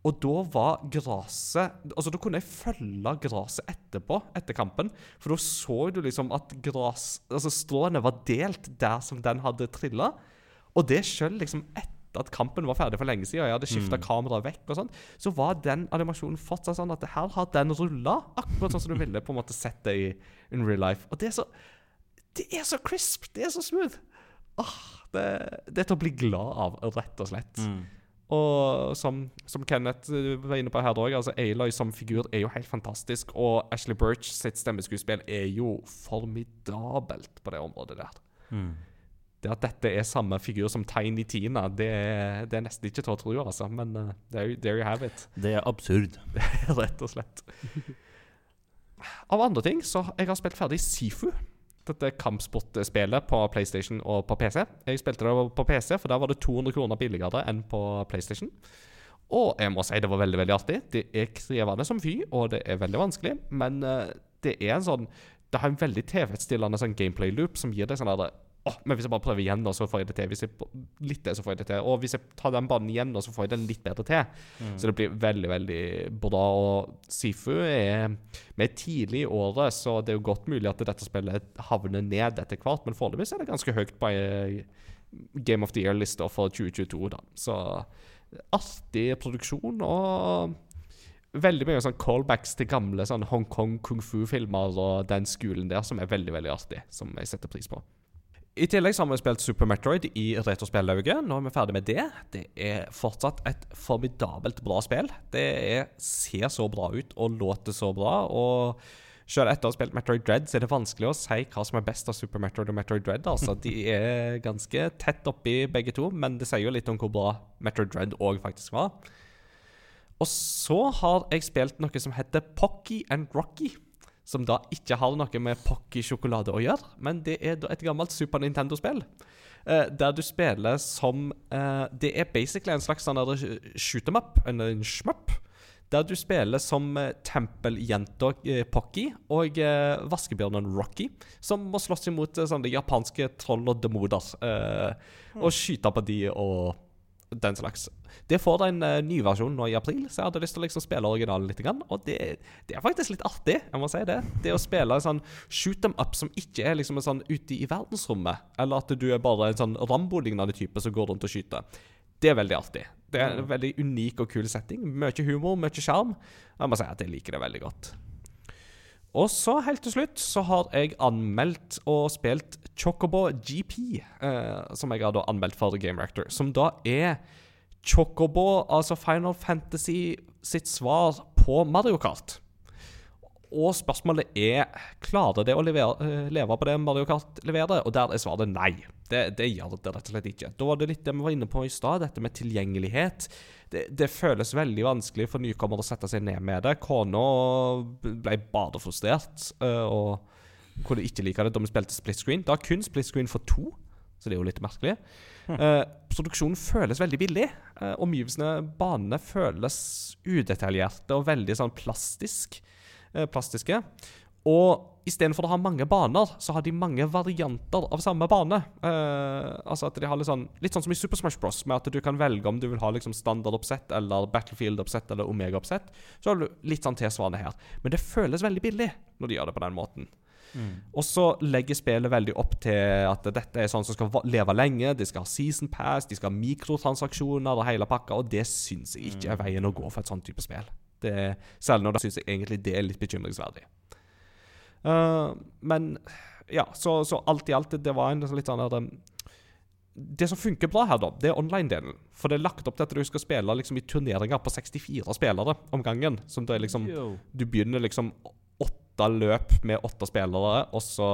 Og da var gresset Altså, da kunne jeg følge gresset etterpå, etter kampen. For da så du liksom at gras Altså, stråene var delt der som den hadde trilla. Og det sjøl liksom etter at kampen var ferdig for lenge siden, og jeg hadde skifta kameraet vekk, og sånn, så var den animasjonen fortsatt sånn at her har den rulla, akkurat sånn som du ville på en måte sett det i in real life. Og det er så Det er så crisp! Det er så smooth! Åh, det, det er til å bli glad av, rett og slett. Mm. Og som, som Kenneth eh, var inne på her òg, altså Aloy som figur er jo helt fantastisk. Og Ashley Birch sitt stemmeskuespill er jo formidabelt på det området der. Mm. Det at dette er samme figur som Tiny Tina, det er, det er nesten ikke til å tro, altså. Men uh, there, there you have it. Det er absurd. Rett og slett. Av andre ting så jeg har spilt ferdig Sifu. Dette kampsportspillet på PlayStation og på PC. Jeg spilte det på PC, for der var det 200 kroner billigere enn på PlayStation. Og jeg må si det var veldig veldig artig. Det er krevende som fy, og det er veldig vanskelig. Men uh, det er en sånn Det har en veldig tilfredsstillende sånn gameplay-loop som gir deg sånn der Åh, men hvis jeg bare prøver igjen, da, så får jeg det til. Hvis jeg litt til, så får jeg det til. Og hvis jeg tar den banen igjen, da, så får jeg den litt bedre til. Så det blir veldig, veldig bra. Og Sifu er med tidlig i året, så det er jo godt mulig at dette spillet havner ned etter hvert. Men foreløpig er det ganske høyt på eh, Game of the Year-lista for 2022, da. Så artig produksjon og veldig mye sånn callbacks til gamle sånn Hongkong kung fu-filmer og den skolen der, som er veldig, veldig artig. Som jeg setter pris på. I tillegg så har vi spilt Super Metroid i retrospillauget. Nå er vi ferdig med det. Det er fortsatt et formidabelt bra spill. Det er, ser så bra ut og låter så bra. Og selv etter å ha spilt Metroid Dread, så er det vanskelig å si hva som er best av Super Metroid og Metroid Dread. Altså, De er ganske tett oppi begge to, men det sier jo litt om hvor bra Metroid Dread òg faktisk var. Og så har jeg spilt noe som heter Pocky and Rocky. Som da ikke har noe med Pocky sjokolade å gjøre, men det er et gammelt Super Nintendo-spill. eh, der du spiller som eh, Det er basically en slags sånn shoot em up, en, en shmup. Der du spiller som eh, tempeljenta Pocky og vaskebjørnen Rocky, som må slåss imot sånne japanske troll og demoder. Og skyte på de og den slags. Det får en uh, ny versjon nå i april, så jeg hadde lyst til å liksom spille originalen litt. Grann, og det, det er faktisk litt artig, jeg må si det. Det å spille en sånn shoot them up som ikke er liksom en sånn ute i verdensrommet, eller at du er bare en sånn Rambo-lignende type som går rundt og skyter. Det er veldig artig. Det er en veldig unik og kul setting. Mye humor, mye sjarm. Jeg må si at jeg liker det veldig godt. Og så helt til slutt så har jeg anmeldt og spilt Chocobo GP, eh, som jeg har da anmeldt for Game Reactor, som da er Chocobo, altså Final Fantasy sitt svar på Mario Kart. Og spørsmålet er klarer det å levere, eh, leve på det Mario Kart leverer, og der er svaret nei. Det, det gjør det rett og slett ikke. Da var det litt det vi var inne på i stad, dette med tilgjengelighet. Det, det føles veldig vanskelig for nykommere å sette seg ned med det. Kona ble bare frustrert eh, og kunne ikke like det da vi spilte split screen. Det kun split screen for to, så det er jo litt merkelig. Eh, produksjonen føles veldig billig. Uh, omgivelsene, banene, føles udetaljerte og veldig sånn plastisk, uh, plastiske. Og istedenfor å ha mange baner, så har de mange varianter av samme bane. Uh, altså at de har Litt sånn Litt sånn som i Super Smash Bros, med at du kan velge om du vil ha liksom standardoppsett eller Battlefield-oppsett eller Omega-oppsett. Så har du litt sånn tilsvarende her. Men det føles veldig billig når de gjør det på den måten. Og så legger spillet veldig opp til at dette er sånn som skal leve lenge. De skal ha season pass, de skal ha mikrotransaksjoner og hele pakka, og det syns jeg ikke er veien å gå for et sånt type spill. Det, selv når det syns jeg egentlig det er litt bekymringsverdig. Uh, men ja, så, så alt i alt, det, var en litt sånn der um, Det som funker bra her, da, det er online-delen. For det er lagt opp til at du skal spille liksom i turneringer på 64 spillere om gangen. Som det er liksom Du begynner liksom åtte løp med åtte spillere, og så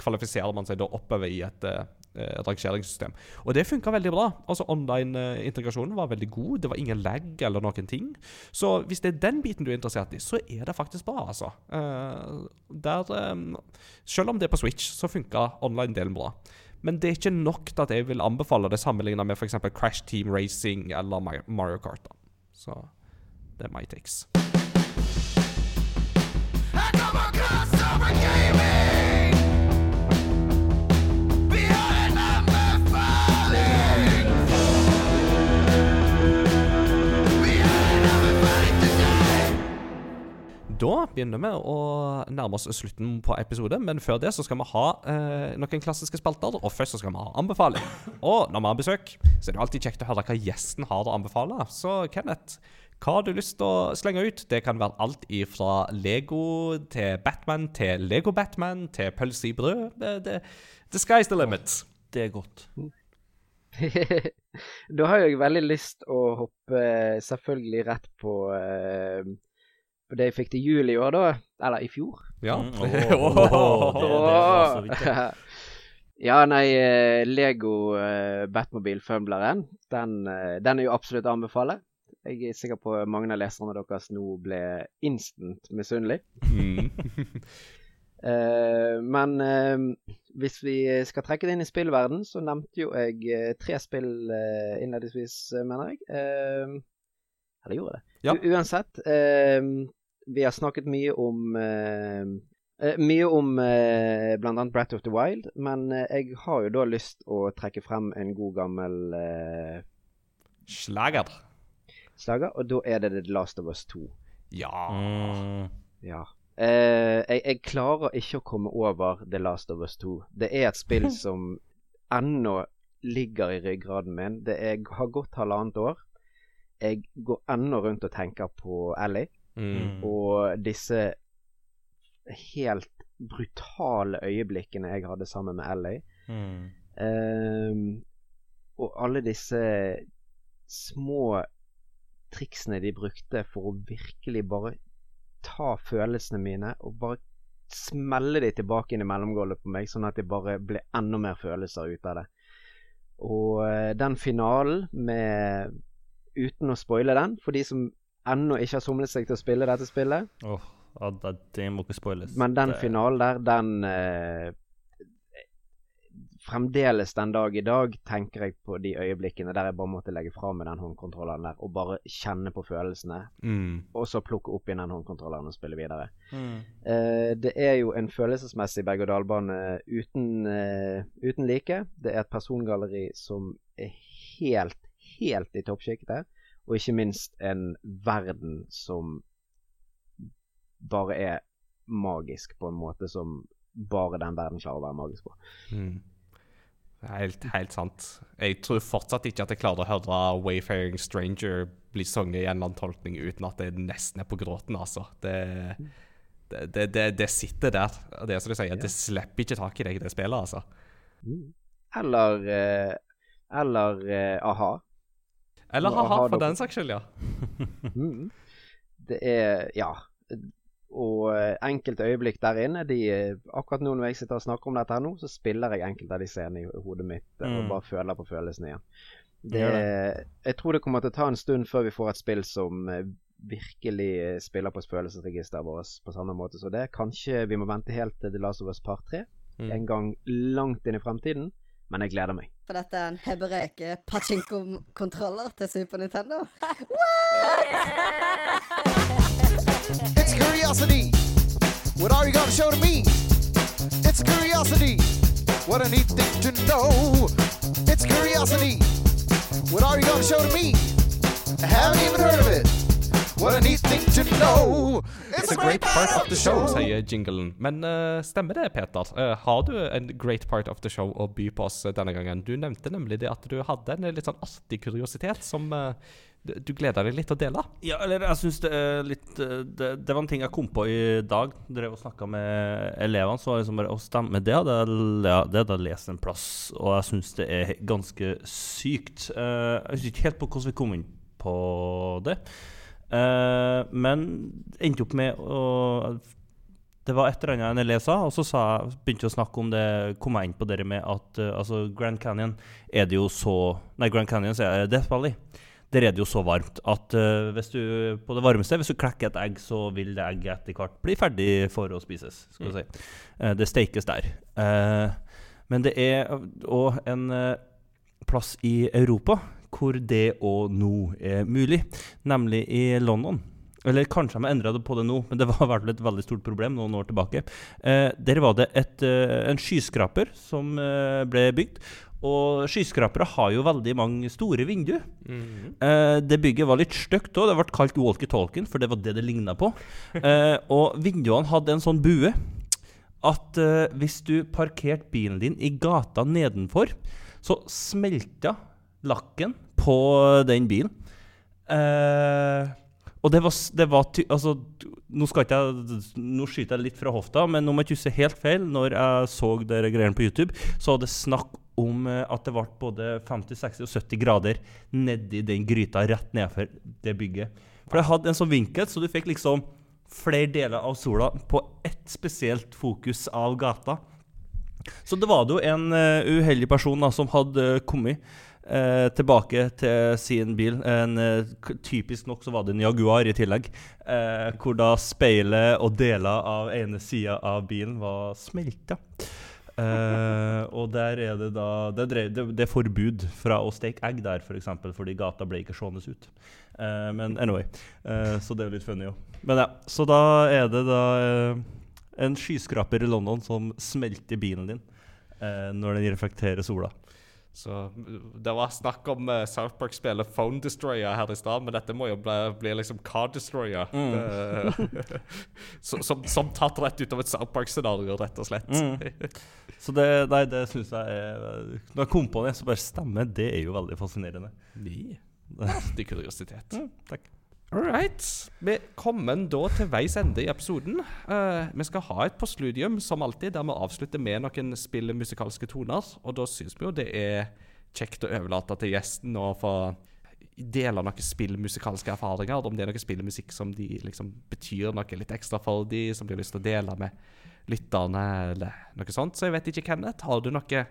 kvalifiserer man seg da oppover i et eh, eh, rangeringssystem. Og det funka veldig bra. Altså Online-integrasjonen var veldig god. Det var ingen lag eller noen ting. Så hvis det er den biten du er interessert i, så er det faktisk bra, altså. Eh, der, eh, selv om det er på Switch, så funka online-delen bra. Men det er ikke nok til at jeg vil anbefale det sammenligna med f.eks. Crash Team Racing eller Mario Kart. da. Så det er my takes. Da begynner vi å nærme oss slutten på episode, men før det så skal vi ha eh, noen klassiske spalter. Og først så skal vi ha anbefaling. Og når vi har besøk, så er det alltid kjekt å høre hva gjesten har å anbefale. Så Kenneth, hva har du lyst til å slenge ut? Det kan være alt ifra Lego til Batman til Lego-Batman til pølse i brød. Det, det, the sky's the limit. Det er godt. da har jeg veldig lyst å hoppe eh, selvfølgelig rett på uh, på det jeg fikk til jul i år, da. Eller i fjor. Ja. Mm, oh, oh, det, det vidt. ja. ja, nei, eh, Lego uh, Batmobil-fumbleren, den, uh, den er jo absolutt å anbefale. Jeg er sikker på mange av leserne deres nå ble instant misunnelig. Mm. Eh, men uh, hvis vi skal trekke det inn i spillverden, så nevnte jo jeg eh, tre spill innledningsvis, mener jeg. Eller gjorde jeg det? Ja. Uansett, vi har snakket mye om Uh, Mye om eh, bl.a. Brat of the Wild, men uh, jeg har jo da lyst å trekke frem en god gammel Slager. Slager, og da er det The Last of Us 2. Ja. Mm. Ja. Eh, jeg, jeg klarer ikke å komme over The Last of Us 2. Det er et spill som ennå ligger i ryggraden min. Det er, har gått halvannet år. Jeg går ennå rundt og tenker på Ellie Mm. og disse helt brutale øyeblikkene jeg hadde sammen med Ellie. Mm. Eh, og alle disse små triksene de brukte for å virkelig bare ta følelsene mine og bare smelle de tilbake inn i mellomgulvet på meg, sånn at det bare ble enda mer følelser ut av det. Og eh, den finalen med Uten å spoile den, for de som ennå ikke har somlet seg til å spille dette spillet, det, det må ikke spoiles. men den finalen der, den eh, fremdeles den dag i dag tenker jeg på de øyeblikkene der jeg bare måtte legge fra meg den håndkontrolleren der og bare kjenne på følelsene, Mm. og så plukke opp igjen den håndkontrolleren og spille videre. Mm. Eh, det er jo en følelsesmessig berg-og-dal-bane uten, eh, uten like. Det er et persongalleri som er helt, helt i toppsjiktet. Og ikke minst en verden som bare er magisk på en måte som bare den verden klarer å være magisk på. Mm. Helt, helt sant. Jeg tror fortsatt ikke at jeg klarer å høre 'Wayfaring Stranger' bli sunget i en eller annen tolkning uten at det nesten er på gråten, altså. Det, det, det, det, det sitter der. Det er som du sier, det slipper ikke tak i deg, det spillet, altså. Eller eh, Eller eh, a-ha. Eller Ja, ha-ha, for den saks skyld, ja. Mm. Det er Ja. Og eh, enkelte øyeblikk der inne de, eh, Akkurat nå når jeg sitter og snakker om dette her nå, så spiller jeg enkelte av de scenene i hodet mitt mm. og bare føler på følelsene igjen. Det, det. jeg tror det kommer til å ta en stund før vi får et spill som eh, virkelig eh, spiller på følelsesregisteret vårt på samme måte som det. Kanskje vi må vente helt til The Last of Us Part 3 Mm. en gang langt inn i fremtiden. Men jeg gleder meg. For dette er en hebreke pachinko-kontroller til Super Nintendo. It's curiosity. What are you gonna show to me? It's curiosity. What a neat thing to know. It's curiosity. What are you gonna show to me? I haven't even heard of it. What a neat thing to know. It's a great part of the show, sier jinglen. Men uh, stemmer det, Peter? Uh, har du en great part of the show å by på oss eh, denne gangen? Du nevnte nemlig det at du hadde en litt sånn artig kuriositet som uh, du, gleder deg litt til å dele. Ja, eller jeg syns det er litt det, det var en ting jeg kom på i dag. Drev og snakka med elevene. Så var det liksom bare å stemme Det hadde jeg det hadde jeg lest en plass, og jeg syns det er ganske sykt. Eh, jeg husker ikke helt på hvordan vi kom inn på det. Eh, men endte opp med å Det var et eller annet en elev sa, og så sa begynte jeg å snakke om det Kom jeg inn på det med at uh, altså Grand Canyon er det jo så Nei, Grand Canyon sier jeg Death Valley. Der er det jo så varmt at uh, hvis du på det varmeste Hvis du klekker et egg, så vil det egget etter hvert bli ferdig for å spises. Skal vi si. Eh, det steikes der. Men det er òg en plass i Europa hvor det og nå er mulig, nemlig i London. Eller kanskje de har endra på det nå, men det var i hvert fall et veldig stort problem noen år tilbake. Eh, der var det et, eh, en skyskraper som eh, ble bygd. Og skyskrapere har jo veldig mange store vinduer. Eh, det bygget var litt stygt òg. Det ble kalt walkietalkien, for det var det det ligna på. Eh, og vinduene hadde en sånn bue at eh, hvis du parkerte bilen din i gata nedenfor, så smelta lakken på den bilen. Eh, og det var, det var Altså, nå jeg Nå skyter jeg litt fra hofta, men om jeg husker helt feil, når jeg så dere greiene på YouTube, så var det snakk om eh, at det ble både 50, 60 og 70 grader nedi den gryta rett nedfor det bygget. For det hadde en sånn vinkel, så du fikk liksom flere deler av sola på ett spesielt fokus av gata. Så det var det jo en eh, uheldig person da, som hadde eh, kommet eh, tilbake til sin bil. En, eh, typisk nok så var det en Jaguar i tillegg. eh, hvor da speilet og deler av ene sida av bilen var smelta. Eh, og der er det da Det, drev, det, det er forbud fra å steke egg der, f.eks., for eksempel, fordi gata ble ikke seende ut. Eh, men anyway. eh, så det er jo litt funny, òg. Men ja, så da er det da en skyskraper i London som smelter bilen din eh, når den reflekterer sola. Så uh, Det var snakk om uh, South Park-spillet Phone Destroyer her i stad, men dette må jo bli, bli liksom Car Destroyer. Mm. så, som, som tatt rett ut av et South Park-scenario, rett og slett. Så det, nei, det syns jeg er Når jeg kom på det, så bare stemmer. Det er jo veldig fascinerende. Ni. Artig kuriositet. Mm, takk. All right. Vi kommer da til veis ende i episoden. Uh, vi skal ha et postludium, som alltid, der vi avslutter med noen spillmusikalske toner. Og da syns vi jo det er kjekt å overlate til gjesten å få dele noen spillmusikalske erfaringer. Om det er noe spillmusikk som de liksom betyr noe litt ekstra for de, som de har lyst til å dele med lytterne, eller noe sånt. Så jeg vet ikke, Kenneth, har du noe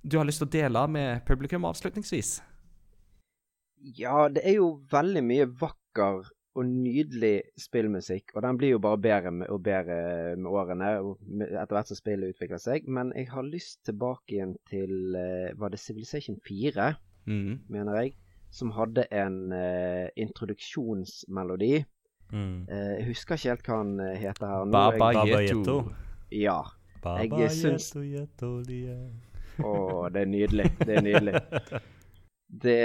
du har lyst til å dele med publikum avslutningsvis? Ja, det er jo veldig mye vakker og nydelig spillmusikk. Og den blir jo bare bedre med, og bedre med årene, og med, etter hvert som spillet utvikler seg. Men jeg har lyst tilbake igjen til eh, Var det Civilization 4, Mm. mener jeg? Som hadde en uh, introduksjonsmelodi. Mm. Uh, jeg husker ikke helt hva han heter her. Nå Baba Yeto. Yeto. Ja. Baba Jeg syns- Å, oh, det er nydelig. Det er nydelig. Det,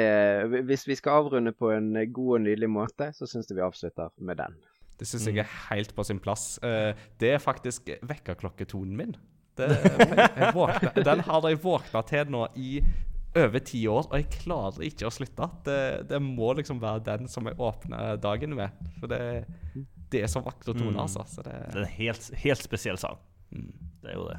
hvis vi skal avrunde på en god og nydelig måte, så syns jeg vi avslutter med den. Det syns jeg er helt på sin plass. Eh, det er faktisk vekkerklokketonen min. Det, jeg våkna, den har jeg våkna til nå i over ti år, og jeg klarer ikke å slutte. Det, det må liksom være den som jeg åpner dagen med. For det, det er så vakre toner, Mm. altså. Så det, Det er en helt, helt spesiell sang. Det er jo det.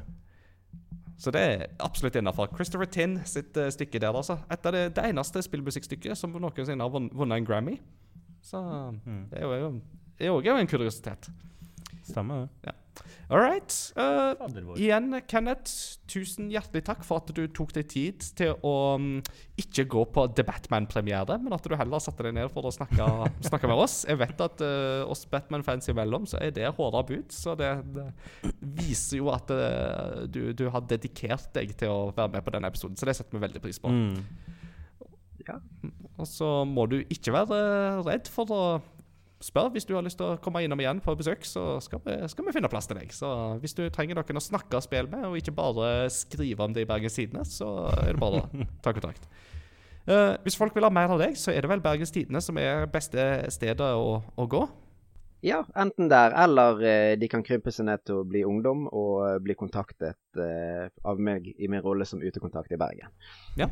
Så det er absolutt innafor. Christopher Tin sitt uh, stykke der, altså. Et av det, det eneste spillmusikkstykket som noensinne har vunnet en Grammy. Så det er jo, òg en kuriositet. Stemmer det. All right. Uh, igjen, Kenneth, tusen hjertelig takk for at du tok deg tid til å um, ikke gå på The Batman-premiere, men at du heller satte deg ned for å snakke, snakke med oss. Jeg vet at uh, oss Batman-fans imellom, så er det hårda bud. Så det, det viser jo at uh, du, du har dedikert deg til å være med på denne episoden, så det setter vi veldig pris på. Mm. Og så må du ikke være redd for å spørre hvis du har lyst til å komme innom igjen på besøk, så skal vi, skal vi finne plass til deg. Så hvis du trenger noen å snakke spill med, og ikke bare skrive om det i Bergens Tidende, så er det bare å ta kontakt. Uh, hvis folk vil ha mer av deg, så er det vel Bergens Tidende som er beste stedet å, å gå. Ja, enten der, eller eh, de kan krympe seg ned til å bli ungdom og eh, bli kontaktet eh, av meg i min rolle som utekontakt i Bergen. Ja,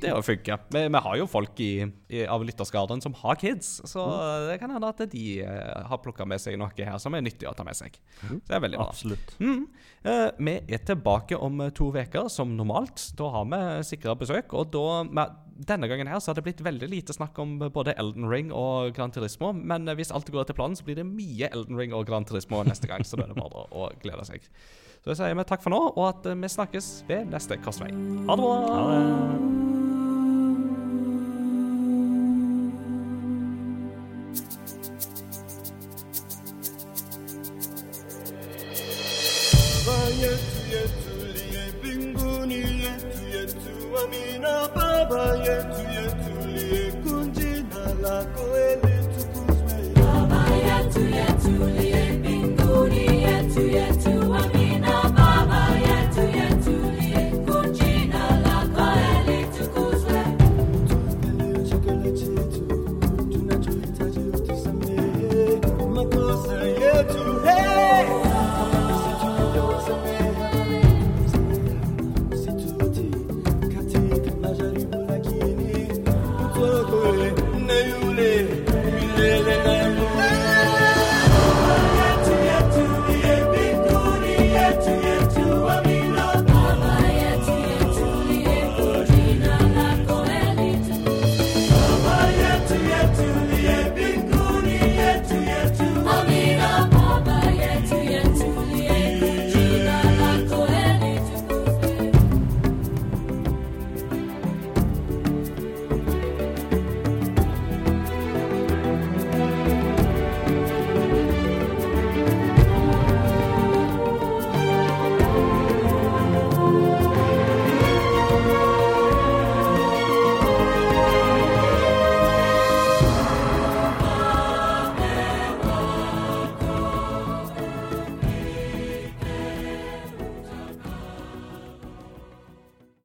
det har funka. Vi, vi har jo folk i, i, av lytterskaren som har kids, så det kan hende at de eh, har plukka med seg noe her som er nyttig å ta med seg. Så det er veldig bra. Absolutt. Mm. Eh, vi er tilbake om eh, to uker som normalt. Da har vi sikra besøk. Og da, med, denne gangen her så har det blitt veldig lite snakk om både Elden Ring og Gran Turismo. Men eh, hvis alt går etter planen, så blir det mye Elden Ring og Gran Turismo neste gang. Så da er det bare å glede seg. Så sier vi takk for nå, og at eh, vi snakkes ved neste korsvei. Ha det bra! Ha det. Yetu yetu liye mbinguni yetu yetu amina Baba yetu yetu liye kunjina lako elitukuzwe Baba yetu yetu liye